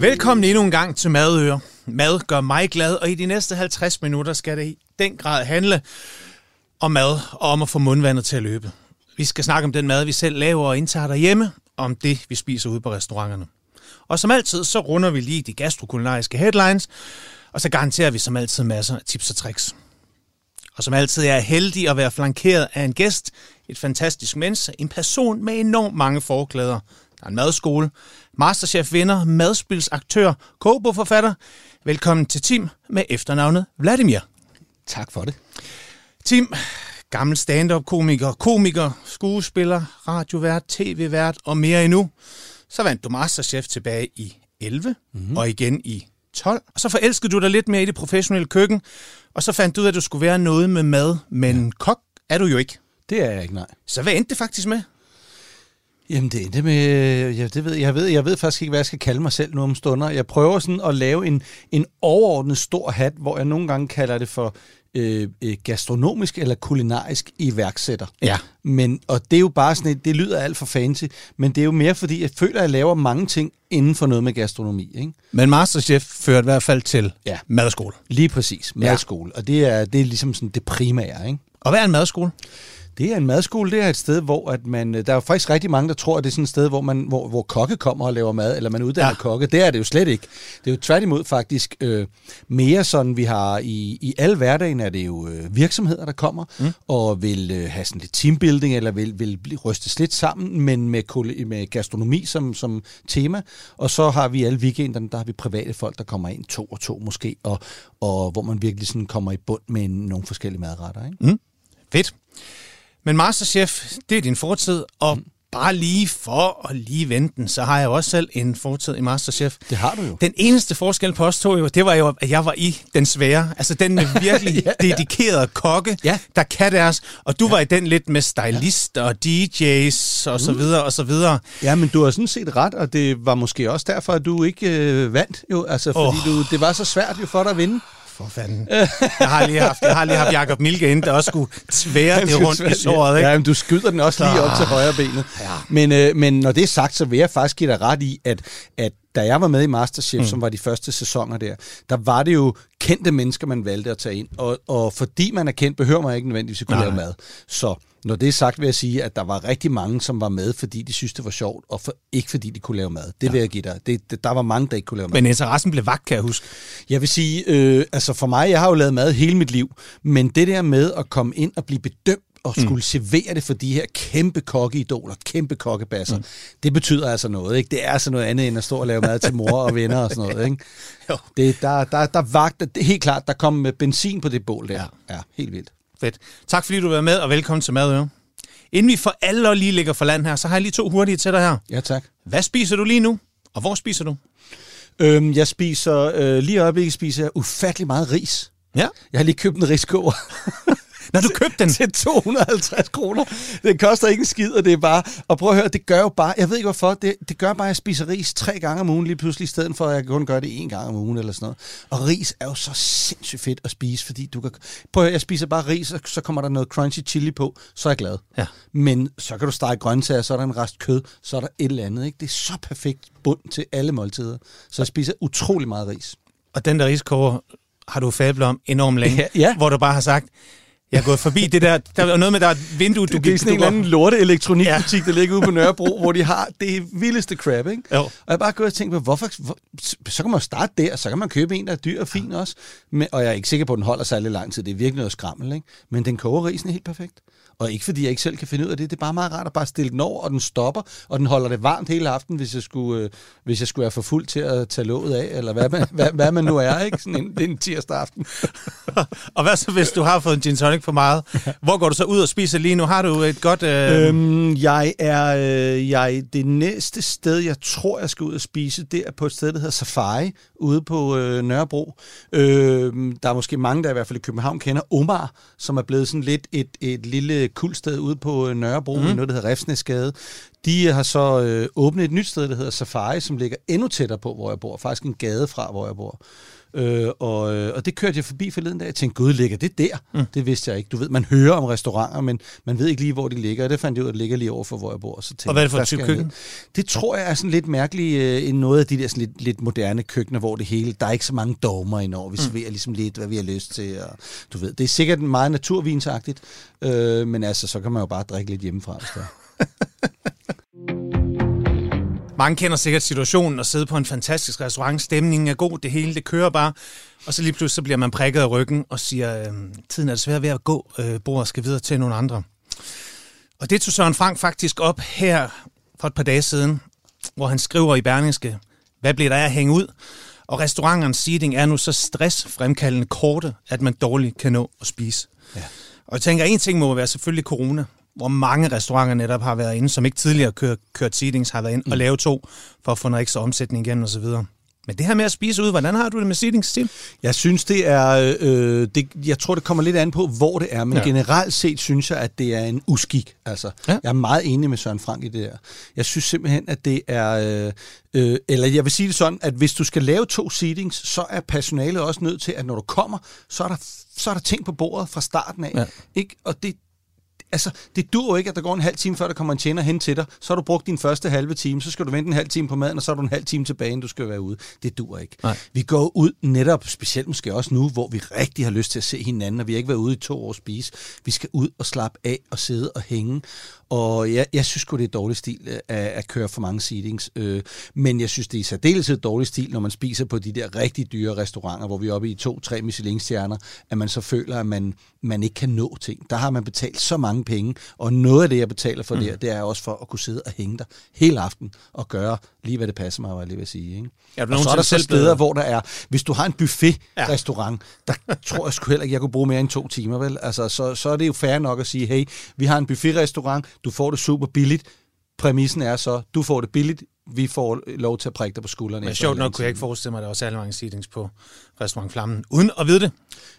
Velkommen endnu en gang til Madøer. Mad gør mig glad, og i de næste 50 minutter skal det i den grad handle om mad og om at få mundvandet til at løbe. Vi skal snakke om den mad, vi selv laver og indtager derhjemme, og om det, vi spiser ude på restauranterne. Og som altid, så runder vi lige de gastrokulinariske headlines, og så garanterer vi som altid masser af tips og tricks. Og som altid er jeg heldig at være flankeret af en gæst, et fantastisk menneske, en person med enormt mange forklæder. Der er en madskole, Masterchef-vinder, madspilsaktør, kogebogforfatter. Velkommen til Tim med efternavnet Vladimir. Tak for det. Tim, gammel stand-up-komiker, komiker, skuespiller, radiovært, tv-vært og mere endnu. Så vandt du Masterchef tilbage i 11 mm-hmm. og igen i 12. Og så forelskede du dig lidt mere i det professionelle køkken, og så fandt du ud af, at du skulle være noget med mad, men ja. kok er du jo ikke. Det er jeg ikke, nej. Så hvad endte det faktisk med? Jamen det endte med, ja, det ved, jeg, ved, jeg ved faktisk ikke, hvad jeg skal kalde mig selv nu om stunder. Jeg prøver sådan at lave en, en overordnet stor hat, hvor jeg nogle gange kalder det for øh, øh, gastronomisk eller kulinarisk iværksætter. Ja. Men, og det er jo bare sådan et, det lyder alt for fancy, men det er jo mere fordi, jeg føler, at jeg laver mange ting inden for noget med gastronomi. Ikke? Men Masterchef førte i hvert fald til Ja. madskole. Lige præcis, madskole. Og det er, det er ligesom sådan det primære. Ikke? Og hvad er en madskole? Det er en madskole, det er et sted, hvor at man, der er faktisk rigtig mange, der tror, at det er sådan et sted, hvor, man, hvor, hvor kokke kommer og laver mad, eller man uddanner Ja. kokke. Det er det jo slet ikke. Det er jo tværtimod faktisk øh, mere sådan, vi har i, i alle hverdagen, er det jo øh, virksomheder, der kommer mm. og vil øh, have sådan lidt teambuilding, eller vil, vil blive rystes lidt sammen, men med, med gastronomi som, som tema. Og så har vi alle weekenderne, der har vi private folk, der kommer ind to og to måske, og, og hvor man virkelig sådan kommer i bund med nogle forskellige madretter. Ikke? Fedt. Men Masterchef, det er din fortid, og bare lige for at lige vente den, så har jeg jo også selv en fortid i Masterchef. Det har du jo. Den eneste forskel på os to, jo, det var jo, at jeg var i den svære. Altså den med virkelig Ja, dedikerede kokke, Ja. der kan deres. Og du ja. var i den lidt med stylister og DJ's og så videre og så videre. Ja, men du har sådan set ret, og det var måske også derfor, at du ikke øh, vandt, jo, altså, fordi oh. du, det var så svært jo for dig at vinde. For fanden. Jeg har lige haft, jeg har lige haft Jacob Milke ind, der også skulle tvære det rundt i såret. Ikke? Ja, men du skyder den også lige op til højre benet. Ja. Men, øh, men når det er sagt, så vil jeg faktisk give dig ret i, at, at da jeg var med i Masterchef, mm. som var de første sæsoner der, der var det jo kendte mennesker, man valgte at tage ind. Og, og fordi man er kendt, behøver man ikke nødvendigvis at kunne Nej. lave mad. Så når det er sagt, vil jeg sige, at der var rigtig mange, som var med, fordi de synes, det var sjovt, og for, ikke fordi de kunne lave mad. Det ja. vil jeg give dig. Det, det, der var mange, der ikke kunne lave mad. Men interessen blev vagt, kan jeg huske. Jeg vil sige, øh, altså for mig, jeg har jo lavet mad hele mit liv, men det der med at komme ind og blive bedømt og skulle mm. servere det for de her kæmpe kokkeidoler, kæmpe kokkebasser, mm. det betyder altså noget, ikke? Det er altså noget andet end at stå og lave mad til mor og venner og sådan noget, ikke? Jo. Det, der, der, der vagt, det helt klart, der kom med benzin på det bål der. Ja, ja helt vildt. Fedt. Tak fordi du var med, og velkommen til Madøre. Inden vi for alle lige ligger for land her, så har jeg lige to hurtige til dig her. Ja, tak. Hvad spiser du lige nu? Og hvor spiser du? Øhm, jeg spiser, øh, lige i øjeblikket spiser jeg ufattelig meget ris. Ja. Jeg har lige købt en riskoger. Når du købte den. til 250 kroner. Det koster ikke en skid, og det er bare... Og prøv at høre, det gør jo bare... Jeg ved ikke hvorfor. Det, det gør bare, at jeg spiser ris tre gange om ugen lige pludselig, i stedet for, at jeg kun gør det en gang om ugen eller sådan noget. Og ris er jo så sindssygt fedt at spise, fordi du kan... Prøv at høre, jeg spiser bare ris, og så kommer der noget crunchy chili på, så er jeg glad. Ja. Men så kan du stege grøntsager, så er der en rest kød, så er der et eller andet. Ikke? Det er så perfekt bund til alle måltider. Så jeg spiser utrolig meget ris. Og den der riskoger har du fablet om enormt længe. Ja, ja. Hvor du bare har sagt, jeg er gået forbi det der, der er noget med, der er et vindue, du Du det er sådan en eller anden lorte elektronikbutik, ja. der ligger ude på Nørrebro, hvor de har det vildeste crap, ikke? Jo. Og jeg har bare gået og tænkt på, hvorfor, hvor, så kan man starte der, så kan man købe en, der er dyr og fin også. Men, og jeg er ikke sikker på, at den holder særlig lang tid. Det er virkelig noget skrammel, ikke? Men den koger risen helt perfekt. Og ikke fordi jeg ikke selv kan finde ud af det. Det er bare meget rart at bare stille den over, og den stopper, og den holder det varmt hele aften, hvis jeg skulle, øh, hvis jeg skulle være for fuld til at tage låget af, eller hvad man, hvad, hvad man nu er, ikke? Sådan en, det er en tirsdag aften. Og hvad så, hvis du har fået en gin tonic for meget? Hvor går du så ud og spiser lige nu? Har du et godt... Øh... Øhm, jeg er øh, jeg, det næste sted, jeg tror, jeg skal ud og spise, det er på et sted, der hedder Safari, ude på øh, Nørrebro. Øh, der er måske mange, der i hvert fald i København kender Omar, som er blevet sådan lidt et, et lille kuldsted ude på øh, Nørrebro, mm. i noget, der hedder Refsnæsgade. De har så øh, åbnet et nyt sted, der hedder Safari, som ligger endnu tættere på, hvor jeg bor. Faktisk en gade fra, hvor jeg bor. Øh, og, øh, og det kørte jeg forbi forleden dag. Jeg tænkte, gud, ligger det der? Mm. Det vidste jeg ikke. Du ved, man hører om restauranter, men man ved ikke lige, hvor de ligger. Og det fandt jeg ud af, at det ligger lige over for, hvor jeg bor. Så tænkte, og hvad er det for der et type køkken? Det tror jeg er sådan lidt mærkeligt øh, end noget af de der sådan lidt, lidt moderne køkkener, hvor det hele, der er ikke så mange dogmer indover. Vi serverer ligesom lidt, hvad vi har lyst til. Og, du ved, det er sikkert meget naturvinsagtigt, øh, men altså, så kan man jo bare drikke lidt hjemmefra, hvis det er. Mange kender sikkert situationen at sidde på en fantastisk restaurant. Stemningen er god, det hele det kører bare. Og så lige pludselig så bliver man prikket af ryggen og siger, øh, tiden er desværre ved at gå, øh, bordet skal videre til nogle andre. Og det tog Søren Frank faktisk op her for et par dage siden, hvor han skriver i Berlingske, hvad bliver der af at hænge ud? Og restauranternes seating er nu så stressfremkaldende korte, at man dårligt kan nå at spise. Ja. Og jeg tænker, en ting må være selvfølgelig corona, hvor mange restauranter netop har været inde, som ikke tidligere kørt, kørt seatings, har været inde mm. og lave to, for at få noget ekstra omsætning igen osv. Men det her med at spise ud, hvordan har du det med seatings, Tim? Jeg synes, det er... Øh, det, jeg tror, det kommer lidt an på, hvor det er, men Ja. generelt set synes jeg, at det er en uskik. Altså, Ja. Jeg er meget enig med Søren Frank i det der. Jeg synes simpelthen, at det er... Øh, øh, eller jeg vil sige det sådan, at hvis du skal lave to seatings, så er personalet også nødt til, at når du kommer, så er der, så er der ting på bordet fra starten af. Ja. Ikke? Og det, Altså, det dur jo ikke, at der går en halv time, før der kommer en tjener hen til dig. Så har du brugt din første halve time, så skal du vente en halv time på maden, og så er du en halv time tilbage, inden du skal være ude. Det dur ikke. Nej. Vi går ud netop, specielt måske også nu, hvor vi rigtig har lyst til at se hinanden, og vi har ikke været ude i to år at spise. Vi skal ud og slappe af og sidde og hænge. Og jeg, jeg synes sgu, det er dårlig stil øh, at, at køre for mange seatings. Øh, men jeg synes, det er i særdeleshed dårlig stil, når man spiser på de der rigtig dyre restauranter, hvor vi er oppe i to-tre Michelin-stjerner, at man så føler, at man, man ikke kan nå ting. Der har man betalt så mange penge, og noget af det, jeg betaler for mm. der, det er også for at kunne sidde og hænge der hele aften og gøre lige, hvad det passer mig, var jeg lige at sige. Ikke? Er du og så er der så selv steder, blevet- hvor der er, hvis du har en buffet-restaurant, der tror jeg sgu heller ikke, jeg kunne bruge mere end to timer, vel? Altså, så, så er det jo fair nok at sige, hey, vi har en buffet-restaurant, du får det super billigt. Præmissen er så, du får det billigt, vi får lov til at prikke dig på skulderen. Men sjovt nok kunne jeg ikke forestille mig, at der var særlig mange seatings på restaurant Flammen, uden at vide det.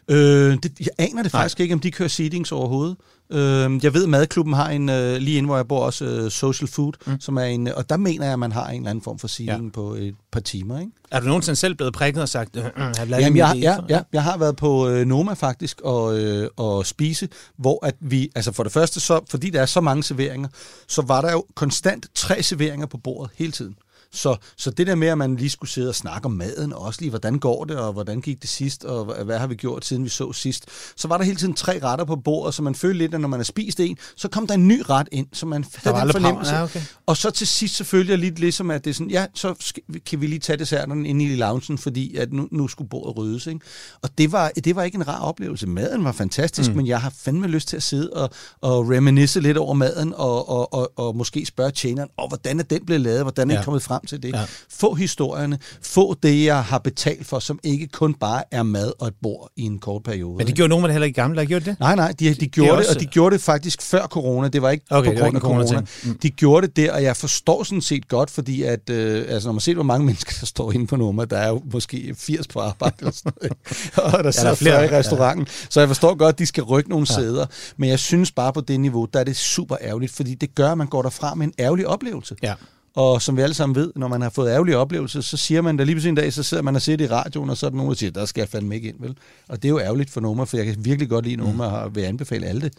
Øh, det, jeg aner det Nej. faktisk ikke, om de kører seatings overhovedet. Øh, jeg ved, Madklubben har en, øh, lige inde hvor jeg bor også, øh, Social Food, mm. som er en, og der mener jeg, at man har en eller anden form for seating ja. på et par timer, ikke? Er du nogensinde selv blevet prikket og sagt, øh, øh, jeg, Jamen, jeg, ja, ja, jeg har været på øh, Noma faktisk og, øh, og spise, hvor at vi, altså for det første, så, fordi der er så mange serveringer, så var der jo konstant tre serveringer på bordet hele tiden. Så, så det der med, at man lige skulle sidde og snakke om maden, og også lige, hvordan går det, og hvordan gik det sidst, og hvad- har vi gjort, siden vi så sidst, så var der hele tiden tre retter på bordet, så man følte lidt, at når man har spist en, så kom der en ny ret ind, så man havde var den fornemmelse. Ja, okay. Og så til sidst selvfølgelig lidt ligesom, at det er sådan, ja, så skal, kan vi lige tage desserterne ind i loungen, fordi at nu, nu skulle bordet ryddes. Ikke? Og det var, det var ikke en rar oplevelse. Maden var fantastisk, mm. men jeg har fandme lyst til at sidde og, og reminisce lidt over maden, og, og, og, og måske spørge tjeneren, og hvordan er den blevet lavet, hvordan er Ja. ja. kommet frem til det. Ja. Ja. Få historierne, få det, jeg har betalt for, som ikke kun bare er mad og et bord i en kort periode. Men det gjorde nogen det heller ikke gamle, der gjorde det? Nej, nej, de, de gjorde Det er det, også- og de gjorde det faktisk før corona. Det var ikke Okay, på grund af corona. corona-ting. Mm. De gjorde det der, og jeg forstår sådan set godt, fordi at, øh, altså, når man ser, hvor mange mennesker, der står inde på nummer, der er jo måske 80 på arbejde, eller sådan noget, og der sidder flere, flere i ja. restauranten. Så jeg forstår godt, at de skal rykke nogle ja. sæder. Men jeg synes bare på det niveau, der er det super ærgerligt, fordi det gør, at man går derfra med en ærgerlig oplevelse. Ja. Og som vi alle sammen ved, når man har fået ærgerlige oplevelser, så siger man da lige på en dag, så sidder man og ser det i radioen, og så er der nogen, der siger, der skal jeg fandme ikke ind, vel? Og det er jo ærgerligt for Noma, for jeg kan virkelig godt lide Noma, og vil anbefale alle det.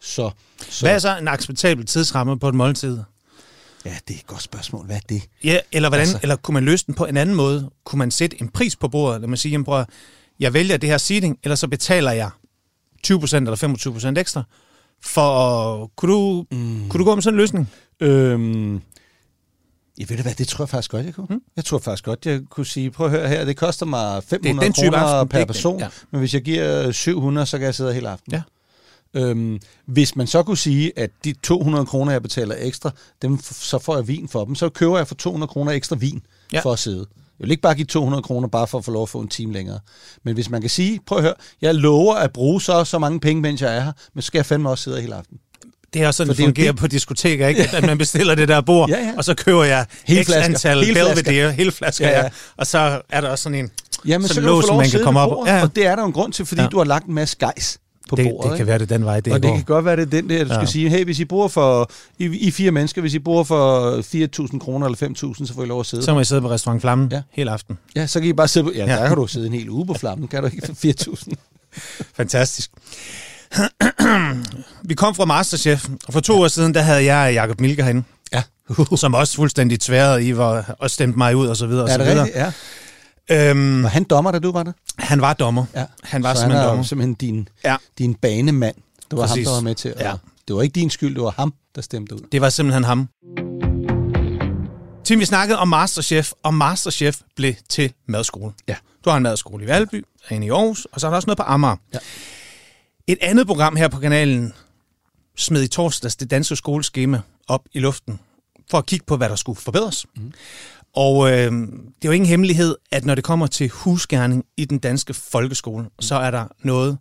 Så, så Hvad er så en acceptabel tidsramme på et måltid? ja, det er et godt spørgsmål. Hvad er det? Ja, eller, hvordan, altså. Eller kunne man løse den på en anden måde? Kunne man sætte en pris på bordet? Lad mig sige, jamen, prøv, at- jeg vælger det her seating, eller så betaler jeg 20% eller 25% ekstra. For kunne du, mm. kunne du gå med sådan en løsning? Øhm, jeg ved det hvad, det tror jeg faktisk godt, jeg kunne. Hmm? Jeg tror faktisk godt, jeg kunne sige, prøv at høre her, det koster mig 500 den type kroner aften, per person, Ja. men hvis jeg giver 700, så kan jeg sidde hele aften. Ja. Øhm, hvis man så kunne sige, at de 200 kroner, jeg betaler ekstra, dem, så får jeg vin for dem, så køber jeg for 200 kroner ekstra vin Ja. ja. for at sidde. Jeg vil ikke bare give 200 kroner bare for at få lov at få en time længere. Men hvis man kan sige, prøv at høre, jeg lover at bruge så så mange penge, mens jeg er her, men så skal jeg fandme også sidde hele aften. Det er også sådan, For det er fungerer det- på diskoteker, ikke? At man bestiller det der bord, Ja, ja. og så køber jeg Hele x flasker. antal Hele. Belvedere, hele flasker, ja, Ja. Og så er der også sådan en Jamen, så, sådan så kan du lås, få lov man kan komme op. Ja, ja. og det er der en grund til, fordi Ja. du har lagt en masse gejs på det, bordet. det kan være det den vej, det og det går. kan godt være, det er den der, du ja. skal sige, hey, hvis I bruger for, I, I fire mennesker, hvis I bruger for 4.000 kroner eller 5.000, så får I lov at sidde. Så må I sidde på restaurant Flammen ja. hele aften. Ja, så kan I bare sidde på, ja, Ja. der kan du sidde en hel uge på flammen, kan du ikke for 4.000? Fantastisk. Vi kom fra Masterchef, og for to år siden, der havde jeg Jacob Milke herinde, Ja. som også fuldstændig tværede i var, og stemte mig ud og så videre. Og er så det videre. rigtigt? Ja. Øhm, Var han dommer, da du var der? han var dommer. Ja. Han var så simpelthen han er dommer. simpelthen din, Ja. din banemand. Det var Præcis. ham, der var med til. Ja. Det var ikke din skyld, det var ham, der stemte ud. Det var simpelthen ham. Tim, vi snakkede om Masterchef, og Masterchef blev til madskole. Ja. Du har en madskole i Valby, en i Aarhus, og så er der også noget på Amager. Ja. Et andet program her på kanalen smed i torsdags det danske skoleskema op i luften, for at kigge på, hvad der skulle forbedres. Mm. Og øh, det er jo ingen hemmelighed, at når det kommer til husgærning i den danske folkeskole, mm. så er der noget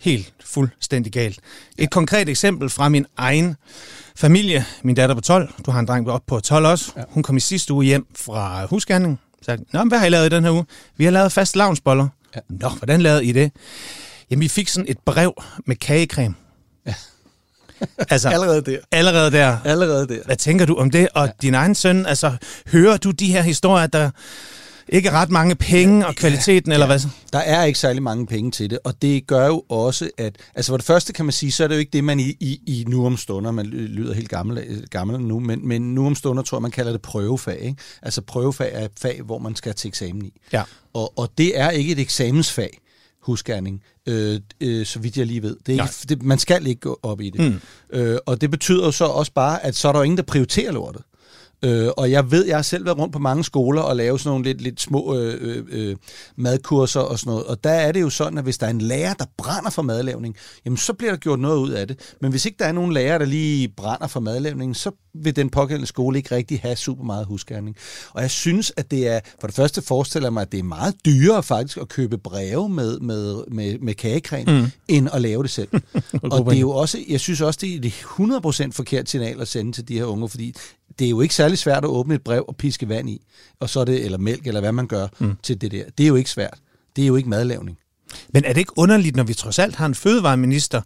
helt fuldstændig galt. Et konkret eksempel fra min egen familie. Min datter på 12, du har en dreng op på 12 også. Ja. Hun kom i sidste uge hjem fra husgærning. Sagde, Nå, men hvad har I lavet i den her uge? Vi har lavet fast lavnsboller. Ja. Nå, hvordan lavede I det? Jamen, vi fik sådan et brev med kagecreme. Ja. altså, Allerede der. allerede der. Allerede der. Hvad tænker du om det? Og ja. din egen søn, altså, hører du de her historier, der ikke ret mange penge og kvaliteten, ja. eller hvad? Der er ikke særlig mange penge til det, og det gør jo også, at... Altså for det første kan man sige, så er det jo ikke det, man i, i, i nu om stunder, man ly- lyder helt gammel, gammel nu, men, men nu om stunder tror jeg, man kalder det prøvefag. Ikke? Altså prøvefag er et fag, hvor man skal til eksamen i. Ja. Og, og det er ikke et eksamensfag, husgærning, øh, øh, så vidt jeg lige ved. Det er ikke, det, man skal ikke gå op i det. Mm. Øh, og det betyder så også bare, at så er der jo ingen, der prioriterer lortet. Øh, og jeg ved, jeg har selv været rundt på mange skoler og lavet sådan nogle lidt, lidt små øh, øh, øh, madkurser og sådan noget. Og der er det jo sådan, at hvis der er en lærer, der brænder for madlavning, jamen så bliver der gjort noget ud af det. Men hvis ikke der er nogen lærer, der lige brænder for madlavning, så vil den pågældende skole ikke rigtig have super meget husgærning. Og jeg synes, at det er, for det første forestiller jeg mig, at det er meget dyrere faktisk at købe breve med, med, med, med kagecreme, mm. end at lave det selv. og det er jo også, jeg synes også, det er det er 100% forkert signal at sende til de her unge, fordi det er jo ikke særlig svært at åbne et brev og piske vand i, og så er det, eller mælk, eller hvad man gør mm. til det der. Det er jo ikke svært. Det er jo ikke madlavning. Men er det ikke underligt, når vi trods alt har en fødevareminister,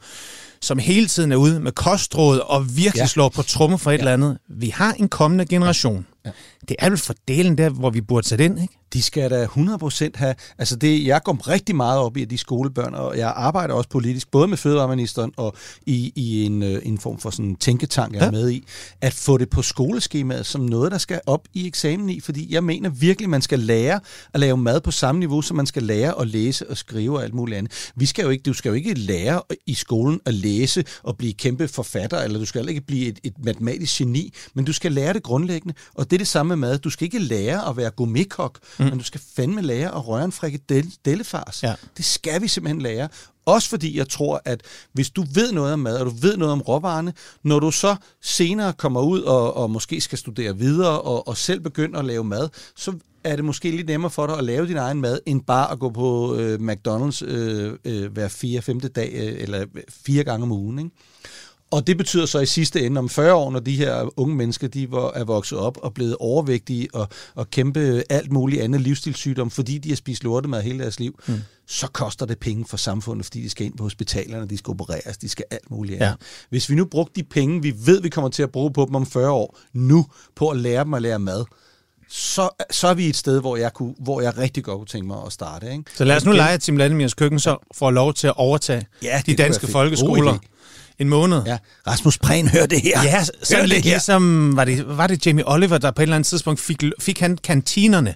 som hele tiden er ude med kostråd og virkelig Ja. ja. slår på tromme for et ja. eller andet? Vi har en kommende generation. Ja. Det er vel fordelen der, hvor vi burde sætte ind, ikke? De skal da 100% have... Altså det, jeg går rigtig meget op i, at de skolebørn, og jeg arbejder også politisk, både med fødevareministeren og i, i en, øh, en form for sådan en tænketank, jeg er Ja. med i, at få det på skoleskemaet som noget, der skal op i eksamen i, fordi jeg mener virkelig, man skal lære at lave mad på samme niveau, som man skal lære at læse og skrive og alt muligt andet. Vi skal jo ikke, du skal jo ikke lære i skolen at læse og blive kæmpe forfatter, eller du skal heller ikke blive et, et matematisk geni, men du skal lære det grundlæggende, og det er det samme med mad. Du skal ikke lære at være gourmetkok, mm. men du skal fandme lære at røre en frikadellefars. Ja. Det skal vi simpelthen lære. Også fordi jeg tror, at hvis du ved noget om mad, og du ved noget om råvarerne, når du så senere kommer ud og, og måske skal studere videre og, og selv begynder at lave mad, så er det måske lidt nemmere for dig at lave din egen mad, end bare at gå på øh, McDonald's øh, øh, hver fire, femte dag, øh, eller fire gange om ugen. Ikke? Og det betyder så i sidste ende om 40 år, når de her unge mennesker de var, er vokset op og blevet overvægtige og, og kæmpe alt muligt andet livsstilssygdom, fordi de har spist lortemad hele deres liv, mm. så koster det penge for samfundet, fordi de skal ind på hospitalerne, de skal opereres, de skal alt muligt andet. Ja. Hvis vi nu brugte de penge, vi ved, vi kommer til at bruge på dem om 40 år, nu på at lære dem at lære mad, så, så er vi et sted, hvor jeg, kunne, hvor jeg rigtig godt kunne tænke mig at starte. Ikke? Så lad os nu lege, at Tim Landemirs køkken så får lov til at overtage Ja, de danske folkeskoler. En måned. Ja, Rasmus Prehn, hør det her. Ja, Hør sådan lidt her. ligesom, var det, var det Jamie Oliver, der på et eller andet tidspunkt fik, fik han kantinerne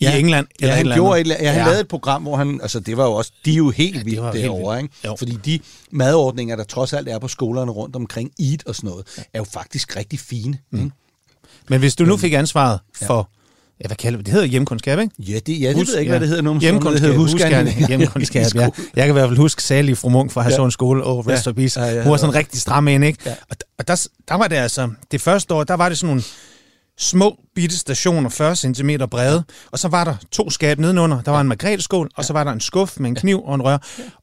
i England? Ja, eller et han eller gjorde et, ja, han ja. lavede et program, hvor han, altså det var jo også, de er jo helt ja, det vildt helt derovre, vildt. ikke? Jo. Fordi de madordninger, der trods alt er på skolerne rundt omkring EAT og sådan noget, er jo faktisk rigtig fine. Mm. Ikke? Men hvis du nu fik ansvaret for, ja, hvad kalder vi det? Hedder hjemkundskab, ikke? Ja, det, ja, det ved jeg ikke, hvad det hedder nu. Hjemkundskab, det hedder husgærning. Hjemkundskab, ja. Jeg kan i hvert fald huske Sally fru Munk fra Hadsund Skole og Rest Ja. Peace. Ja, ja, Hun var ja. sådan rigtig stram en, ikke? Ja. Og, og der, der var det altså, det første år, der var det sådan nogle små bitte stationer, 40 cm brede, og så var der to skab nedenunder. Der var en margreteskål, og så var der en skuff med en kniv og en rør.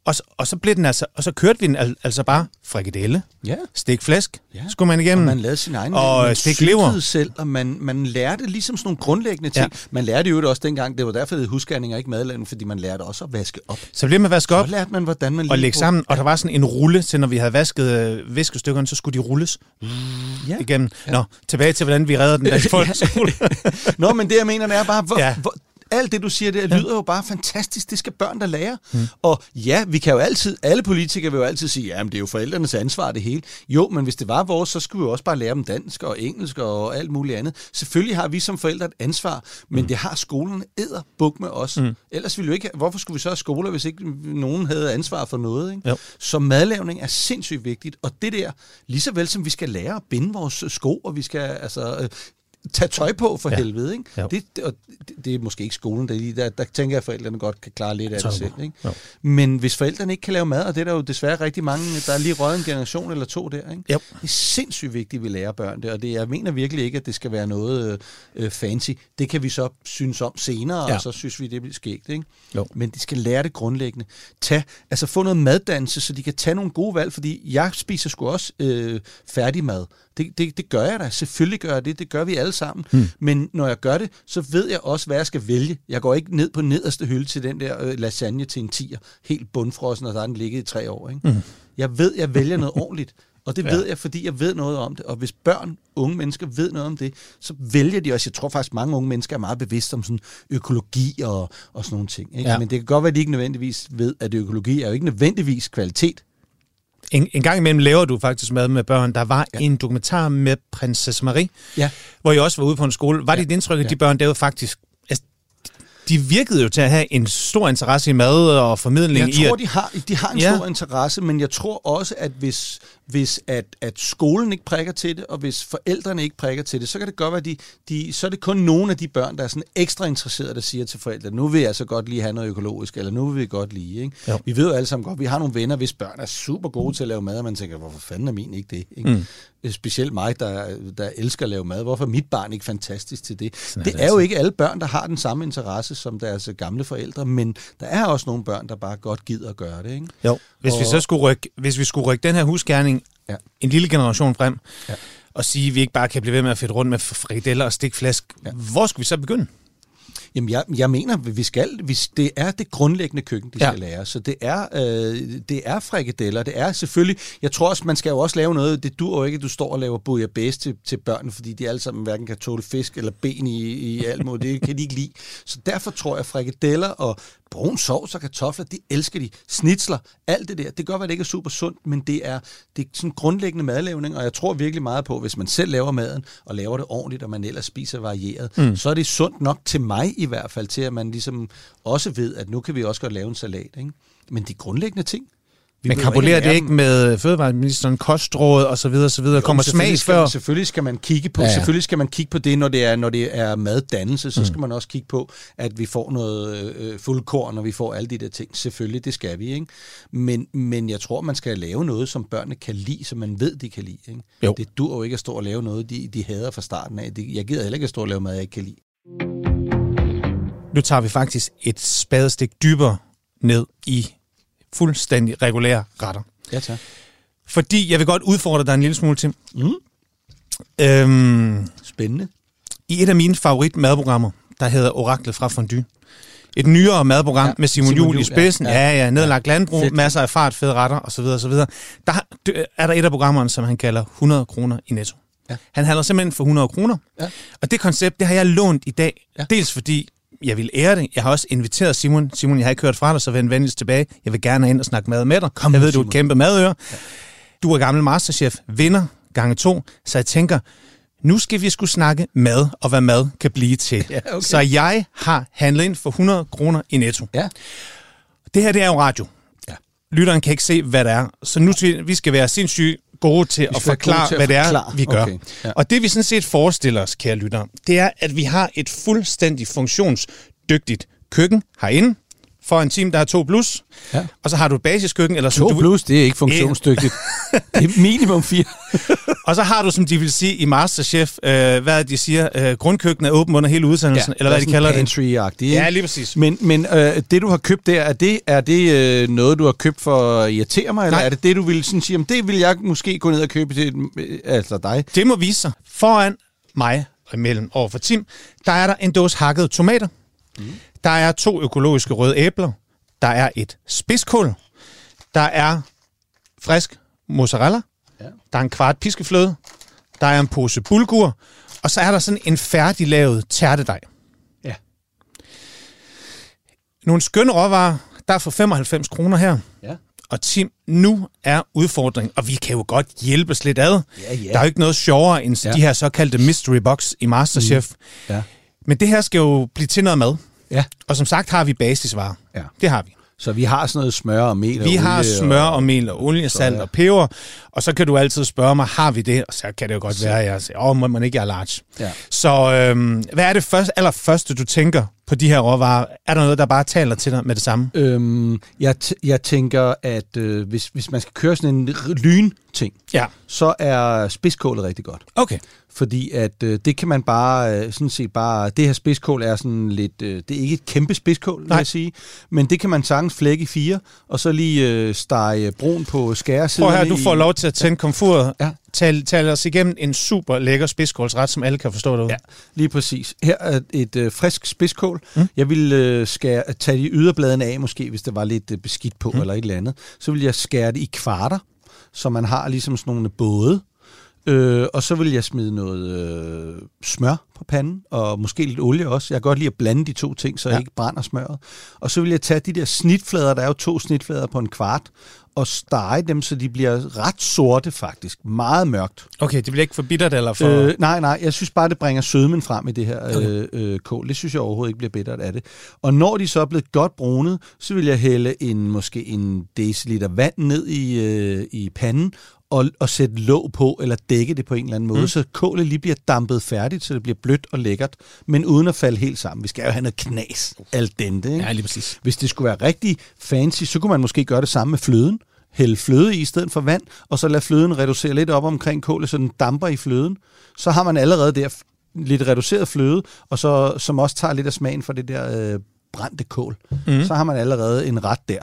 Og, så, og så blev den altså, og så kørte vi den al, altså bare frikadelle, Ja. stik flæsk, Ja. skulle man igennem. Og man lavede sin egen Og man stik lever. selv, og man, man lærte ligesom sådan nogle grundlæggende ting. Ja. Man lærte jo det også dengang, det var derfor, det og ikke madlavning, fordi man lærte også at vaske op. Så blev man vasket op Så lærte man, hvordan man og lægge sammen, og der var sådan en rulle til, når vi havde vasket øh, viskestykkerne, så skulle de rulles Ja. igennem. Nå, tilbage til, hvordan vi redder den der folkeskole. Nå, men det jeg mener, det er bare, hvor, Ja. ja. hvor, alt det, du siger, det lyder jo bare fantastisk. Det skal børn, der lære. Mm. Og ja, vi kan jo altid, alle politikere vil jo altid sige, ja, men det er jo forældrenes ansvar, det hele. Jo, men hvis det var vores, så skulle vi jo også bare lære dem dansk og engelsk og alt muligt andet. Selvfølgelig har vi som forældre et ansvar, men mm. det har skolerne æder buk med os. Mm. Ellers ville vi jo ikke, hvorfor skulle vi så have skoler, hvis ikke nogen havde ansvar for noget? Ikke? Jo. Så madlavning er sindssygt vigtigt, og det der, lige så vel som vi skal lære at binde vores sko, og vi skal altså øh, tage tøj på for Ja. ja. helvede, ikke? Jo. Det, det, og det, det er måske ikke skolen, der, er lige der, der tænker jeg, at forældrene godt kan klare lidt af Tøj det selv, ikke? Men hvis forældrene ikke kan lave mad, og det er der jo desværre rigtig mange, der er lige røget en generation eller to der, ikke? Jo. Det er sindssygt vigtigt, at vi lærer børn det, og det, jeg mener virkelig ikke, at det skal være noget øh, fancy. Det kan vi så synes om senere, Ja. ja. og så synes vi, det bliver skægt, ikke? Jo. Men de skal lære det grundlæggende. Tag, altså få noget maddannelse, så de kan tage nogle gode valg, fordi jeg spiser sgu også øh, færdig mad. Det, det, det gør jeg da. Selvfølgelig gør jeg det. Det gør vi alle sammen. Hmm. Men når jeg gør det, så ved jeg også, hvad jeg skal vælge. Jeg går ikke ned på nederste hylde til den der øh, lasagne til en tier, helt bundfrossen, og der er den ligget i tre år. Ikke? Hmm. Jeg ved, jeg vælger noget ordentligt. Og det Ja. ved jeg, fordi jeg ved noget om det. Og hvis børn, unge mennesker ved noget om det, så vælger de også. Jeg tror faktisk, mange unge mennesker er meget bevidste om sådan økologi og, og sådan nogle ting. Ikke? Ja. Men det kan godt være, at de ikke nødvendigvis ved, at økologi er jo ikke nødvendigvis kvalitet. En, en gang imellem laver du faktisk mad med børn. Der var ja. En dokumentar med prinsesse Marie, Ja. hvor jeg også var ude på en skole. Var ja. Ja. dit indtryk, at Ja. de børn, der var faktisk... Altså, de virkede jo til at have en stor interesse i mad og formidling Jeg i... tror, at- de har, de har en ja. stor interesse, men jeg tror også, at hvis, hvis at, at skolen ikke prikker til det, og hvis forældrene ikke prikker til det, så kan det godt være, at de, de, så er det kun nogle af de børn, der er sådan ekstra interesserede, der siger til forældrene, nu vil jeg så godt lige have noget økologisk, eller nu vil vi godt lige. Ikke? Jo. Vi ved jo alle sammen godt, vi har nogle venner, hvis børn er super gode til at lave mad, og man tænker, hvorfor fanden er min ikke det? Ikke? Mm. Specielt mig, der, der elsker at lave mad. Hvorfor er mit barn ikke fantastisk til det? Sådan er det det er jo ikke alle børn, der har den samme interesse som deres gamle forældre, men der er også nogle børn, der bare godt gider at gøre det. Ikke? Jo. Hvis vi Og- så skulle rykke, hvis vi skulle rykke den her husgerning ja. En lille generation frem, ja. Og sige, at vi ikke bare kan blive ved med at fedte rundt med frikadeller og stikflæsk, ja. Ja. hvor skulle vi så begynde? Jamen, jeg, jeg mener, vi skal, vi, det er det grundlæggende køkken, de Ja. skal lære. Så det er, øh, det er frikadeller. Det er selvfølgelig, jeg tror også, man skal jo også lave noget, det dur jo ikke, at du står og laver bouillabaisse til, til børn, fordi de alle sammen hverken kan tåle fisk eller ben i, i alt muligt. Det kan de ikke lide. Så derfor tror jeg, at frikadeller og brun sovs og kartofler, de elsker de. Snitsler, alt det der. Det godt være, det ikke er super sundt, men det er, det er sådan grundlæggende madlavning, og jeg tror virkelig meget på, hvis man selv laver maden, og laver det ordentligt, og man ellers spiser varieret, mm. så er det sundt nok til mig i hvert fald, til at man ligesom også ved, at nu kan vi også godt lave en salat. Ikke? Men de grundlæggende ting. vi Men at det ikke med fødevareministeren, kostråd og så videre, så videre. Kommer Jo, selvfølgelig smag før? man- Selvfølgelig skal man kigge på, Ja, ja, ja. ja. selvfølgelig skal man kigge på det, når det er når det er maddannelse, så mm. skal man også kigge på, at vi får noget øh, fuldkorn, og vi får alle de der ting. Selvfølgelig, det skal vi, ikke? Men, men jeg tror, man skal lave noget, som børnene kan lide, som man ved, de kan lide. Ikke? Jo. Det dur jo ikke at stå og lave noget, de, de hader fra starten af. Det, jeg gider heller ikke at stå og lave mad, jeg ikke kan lide. Nu tager vi faktisk et spadestik dybere ned i fuldstændig regulære retter. Ja, tak. Fordi jeg vil godt udfordre dig en lille smule til. Mm. Øhm, Spændende. I et af mine favorit madprogrammer, der hedder Oraklet fra Fondue. Et nyere madprogram ja, Ja, med Simon, Simon Juhl i spidsen. Ja, ja, ja, ja nedlagt landbrug, Fedt. masser af fart, fede retter osv. osv. Der er der et af programmerne, som han kalder 100 kroner i netto. Ja. Han handler simpelthen for 100 kroner. Ja. Og det koncept, det har jeg lånt i dag. Ja. Dels fordi jeg vil ære det. Jeg har også inviteret Simon. Simon, jeg har ikke hørt fra dig, så vend venligst tilbage. Jeg vil gerne ind og snakke mad med dig. Kom jeg ved, du er et Simon. kæmpe madører. Ja. Du er gammel masterchef, vinder gange to. Så jeg tænker, nu skal vi skulle snakke mad, og hvad mad kan blive til. Ja, okay. Så jeg har handlet ind for 100 kroner i netto. Ja. Det her, det er jo radio. Ja. Lytteren kan ikke se, hvad det er. Så nu vi skal være sindssygt gode til at forklare, til at hvad det er, forklare. vi gør. Okay, ja. Og det vi sådan set forestiller os, kære lyttere, det er, at vi har et fuldstændig funktionsdygtigt køkken herinde. for en team, der er to plus. Ja. Og så har du et basiskøkken, eller To du, plus, det er ikke funktionsdygtigt. det er minimum fire. og så har du, som de vil sige i Masterchef, øh, hvad det, de siger, øh, grundkøkkenet er åben under hele udsendelsen, eller hvad de kalder det. Pantry-agtigt, ikke? Ja, lige præcis. Men, men øh, det, du har købt der, er det, er det øh, noget, du har købt for at irritere mig, eller Nej. er det det, du vil sådan sige, om det vil jeg måske gå ned og købe til øh, altså dig? Det må vise sig. Foran mig og imellem over for Tim, der er der en dåse hakkede tomater. Mm. Der er to økologiske røde æbler. Der er et spidskål. Der er frisk mozzarella. Ja. Der er en kvart piskefløde. Der er en pose bulgur. Og så er der sådan en færdiglavet tærtedej. Ja. Nogle skønne råvarer. Der er for 95 kroner her. Ja. Og Tim, nu er udfordringen, og vi kan jo godt hjælpes lidt ad. Ja, ja. Der er jo ikke noget sjovere end Ja. de her såkaldte mystery box i Masterchef. Mm. Ja. Men det her skal jo blive til noget mad. Ja. Og som sagt har vi basisvarer. Ja. Det har vi. Så vi har sådan noget smør og mel og Vi har olie smør og mel og olie, salt ja. og peber. Og så kan du altid spørge mig, har vi det? Og så kan det jo godt være, at jeg siger, åh, må man ikke er large. Ja. Så øhm, hvad er det første, allerførste, du tænker på de her råvarer? Er der noget, der bare taler til dig med det samme? Øhm, jeg, t- jeg tænker, at øh, hvis, hvis man skal køre sådan en lyn-ting, Ja. så er spidskålet rigtig godt. Okay. Fordi at øh, det kan man bare, øh, sådan set bare, det her spidskål er sådan lidt, øh, det er ikke et kæmpe spidskål, vil Nej. jeg sige, men det kan man sagtens flække i fire, og så lige øh, stege brun på skæresiden. Prøv her, du får lov til at tænde komfuret. Ja. Tal, tal os igennem en super lækker spidskålsret, som alle kan forstå derude. Ja, lige præcis. Her er et øh, frisk spidskål. Mm. Jeg ville øh, skære, tage de yderbladene af, måske hvis det var lidt øh, beskidt på mm. eller et eller andet. Så vil jeg skære det i kvarter, så man har ligesom sådan nogle både. Øh, og så vil jeg smide noget øh, smør på panden, og måske lidt olie også. Jeg kan godt lide at blande de to ting, så ja. jeg ikke brænder smøret. Og så vil jeg tage de der snitflader, der er jo to snitflader på en kvart, og stege dem, så de bliver ret sorte faktisk. Meget mørkt. Okay, det bliver ikke for bittert eller for... Øh, nej, nej, jeg synes bare, det bringer sødmen frem i det her okay. øh, øh, kål. Det synes jeg overhovedet ikke bliver bittert af det. Og når de så er blevet godt brunet, så vil jeg hælde en, måske en deciliter vand ned i, øh, i panden, og, og sætte låg på, eller dække det på en eller anden måde, mm. så kålet lige bliver dampet færdigt, så det bliver blødt og lækkert, men uden at falde helt sammen. Vi skal jo have noget knas, alt dente. Ikke? Ja, lige præcis. Hvis det skulle være rigtig fancy, så kunne man måske gøre det samme med fløden. Hælde fløde i i stedet for vand, og så lade fløden reducere lidt op omkring kålet, så den damper i fløden. Så har man allerede der lidt reduceret fløde, og så, som også tager lidt af smagen for det der øh, brændte kål. Mm. Så har man allerede en ret der.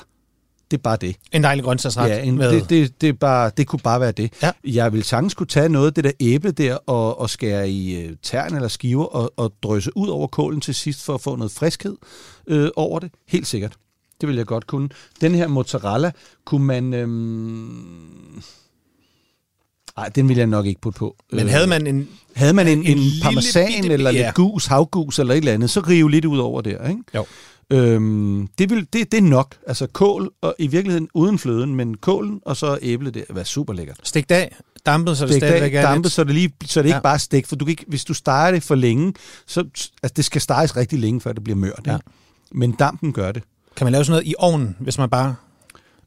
Det er bare det. En dejlig grøntsagsret. Ja, en, med- det, det, det, er bare, det kunne bare være det. Ja. Jeg vil sagtens kunne tage noget af det der æble der og, og skære i øh, tern eller skiver og, og drøse ud over kålen til sidst for at få noget friskhed øh, over det. Helt sikkert. Det vil jeg godt kunne. Den her mozzarella kunne man... Øhm... Ej, den vil jeg nok ikke putte på. Men havde man en... havde man en, en, en parmesan bitte- eller ja. lidt gus, havgus eller et eller andet, så rive lidt ud over der, ikke? Jo. Øhm, det, vil, det, det er nok. Altså kål, og i virkeligheden uden fløden, men kålen og så æblet, det er super lækkert. Stik af, dampet, så det, er stadigvæk er dampet, lidt... så det, lige, så det Ja. ikke bare stegt, for du kan ikke, hvis du steger det for længe, så altså det skal steges rigtig længe, før det bliver mørt. Ja. Ikke? Men dampen gør det. Kan man lave sådan noget i ovnen, hvis man bare...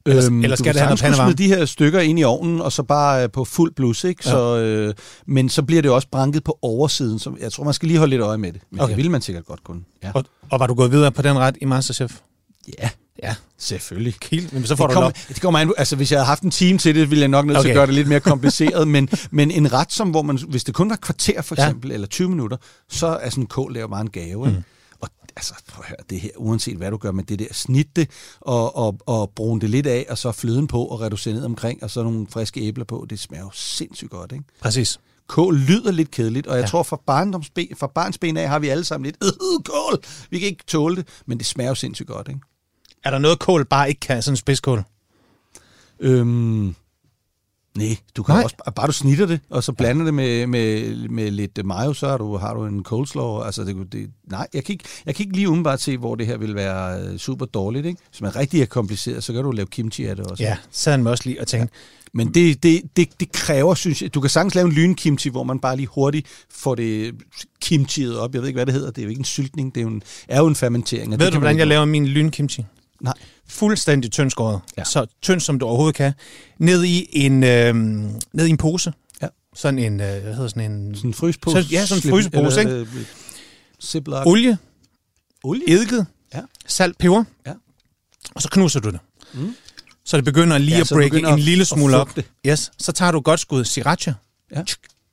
Eller- eller du skal det have noget smide de her stykker ind i ovnen, og så bare øh, på fuld blus, ikke? Ja. Så, øh, men så bliver det også branket på oversiden, så jeg tror, man skal lige holde lidt øje med det. Men okay. Det vil man sikkert godt kunne. Ja, Og, og var du gået videre på den ret i Masterchef? ja Ja. selvfølgelig. Kiel, men så får det, du lov. det kommer an, altså hvis jeg havde haft en time til det, ville jeg nok nødt okay. til at Okay. gøre det lidt mere kompliceret, men, men en ret, som hvor man, hvis det kun var kvarter for eksempel, ja. eller 20 minutter, så er sådan en kål der jo bare en gave. Mm. Og altså, prøv at høre, det her, uanset hvad du gør med det der, snit det, og, og, og brune det lidt af, og så fløden på, og reducere ned omkring, og så nogle friske æbler på, det smager jo sindssygt godt, ikke? Præcis. Kål lyder lidt kedeligt, og jeg ja. Tror, fra, barndomsben, fra barnsben af har vi alle sammen lidt, øh, kål, vi kan ikke tåle det, men det smager jo sindssygt godt, ikke? Er der noget kål bare ikke kan, sådan en spidskål? Øhm, nej, du kan Nej. også, bare du snitter det, og så blander det med, med, med lidt mayo, så har du, har du en coleslaw. Altså det, det, nej, jeg kan, ikke, jeg kan ikke lige umiddelbart se, hvor det her vil være øh, super dårligt. Ikke? Hvis man rigtig er kompliceret, så kan du lave kimchi af det også. Ja, så han også lige og tænke, Men det, det, det, det kræver, synes jeg, du kan sagtens lave en lynkimchi, hvor man bare lige hurtigt får det kimchiet op. Jeg ved ikke, hvad det hedder. Det er jo ikke en syltning, det er jo en, er jo en fermentering. Ved det du, hvordan jeg laver min lynkimchi? Nej. Fuldstændig tyndskåret. Ja. Så tynd, som du overhovedet kan. Ned i en, øh, ned i en pose. Ja. Sådan en, øh, hvad hedder sådan en... Sådan en frysepose. Så- ja, sådan en frysepose, ikke? Ziploc. Olie, Olie? eddike, Ja. salt, peber. Ja. Og så knuser du det. Mm. Så det begynder lige Ja, at breake en lille smule op. Yes. Så tager du godt skud sriracha. Ja.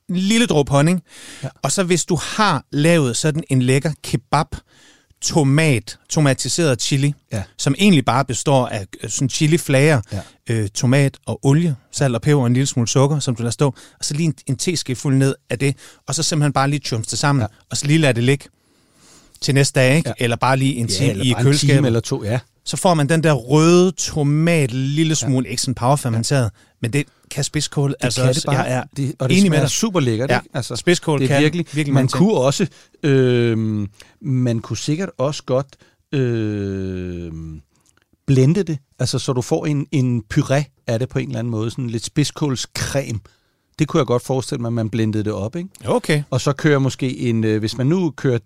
En lille dråbe honning. Ja. Og så hvis du har lavet sådan en lækker kebab, tomat, tomatiseret chili, Ja. som egentlig bare består af øh, sådan chiliflager, Ja. øh, tomat og olie, salt og peber og en lille smule sukker, som du lader stå, og så lige en, en teskefuld ned af det, og så simpelthen bare lige chumse det sammen, Ja. ja. og så lige lade det ligge til næste dag, ikke? Ja. Ja. eller bare lige en Ja, time eller i time køleskabet. eller to, ja. Så får man den der røde tomat, lille smule, ja. ikke sådan powerfermenteret, ja. men det kan spidskål. Det altså, kan det bare. Jeg er det, og det enig med dig. super lækkert. Ja. Ikke? Altså, Spidskål det er kan virkelig, virkelig man ting. kunne også, øh, man kunne sikkert også godt øh, blende det, altså så du får en, en puré af det på en eller anden måde, sådan lidt spidskålscreme. Det kunne jeg godt forestille mig, at man blendede det op, ikke? Okay. Og så kører måske en, øh, hvis man nu kører,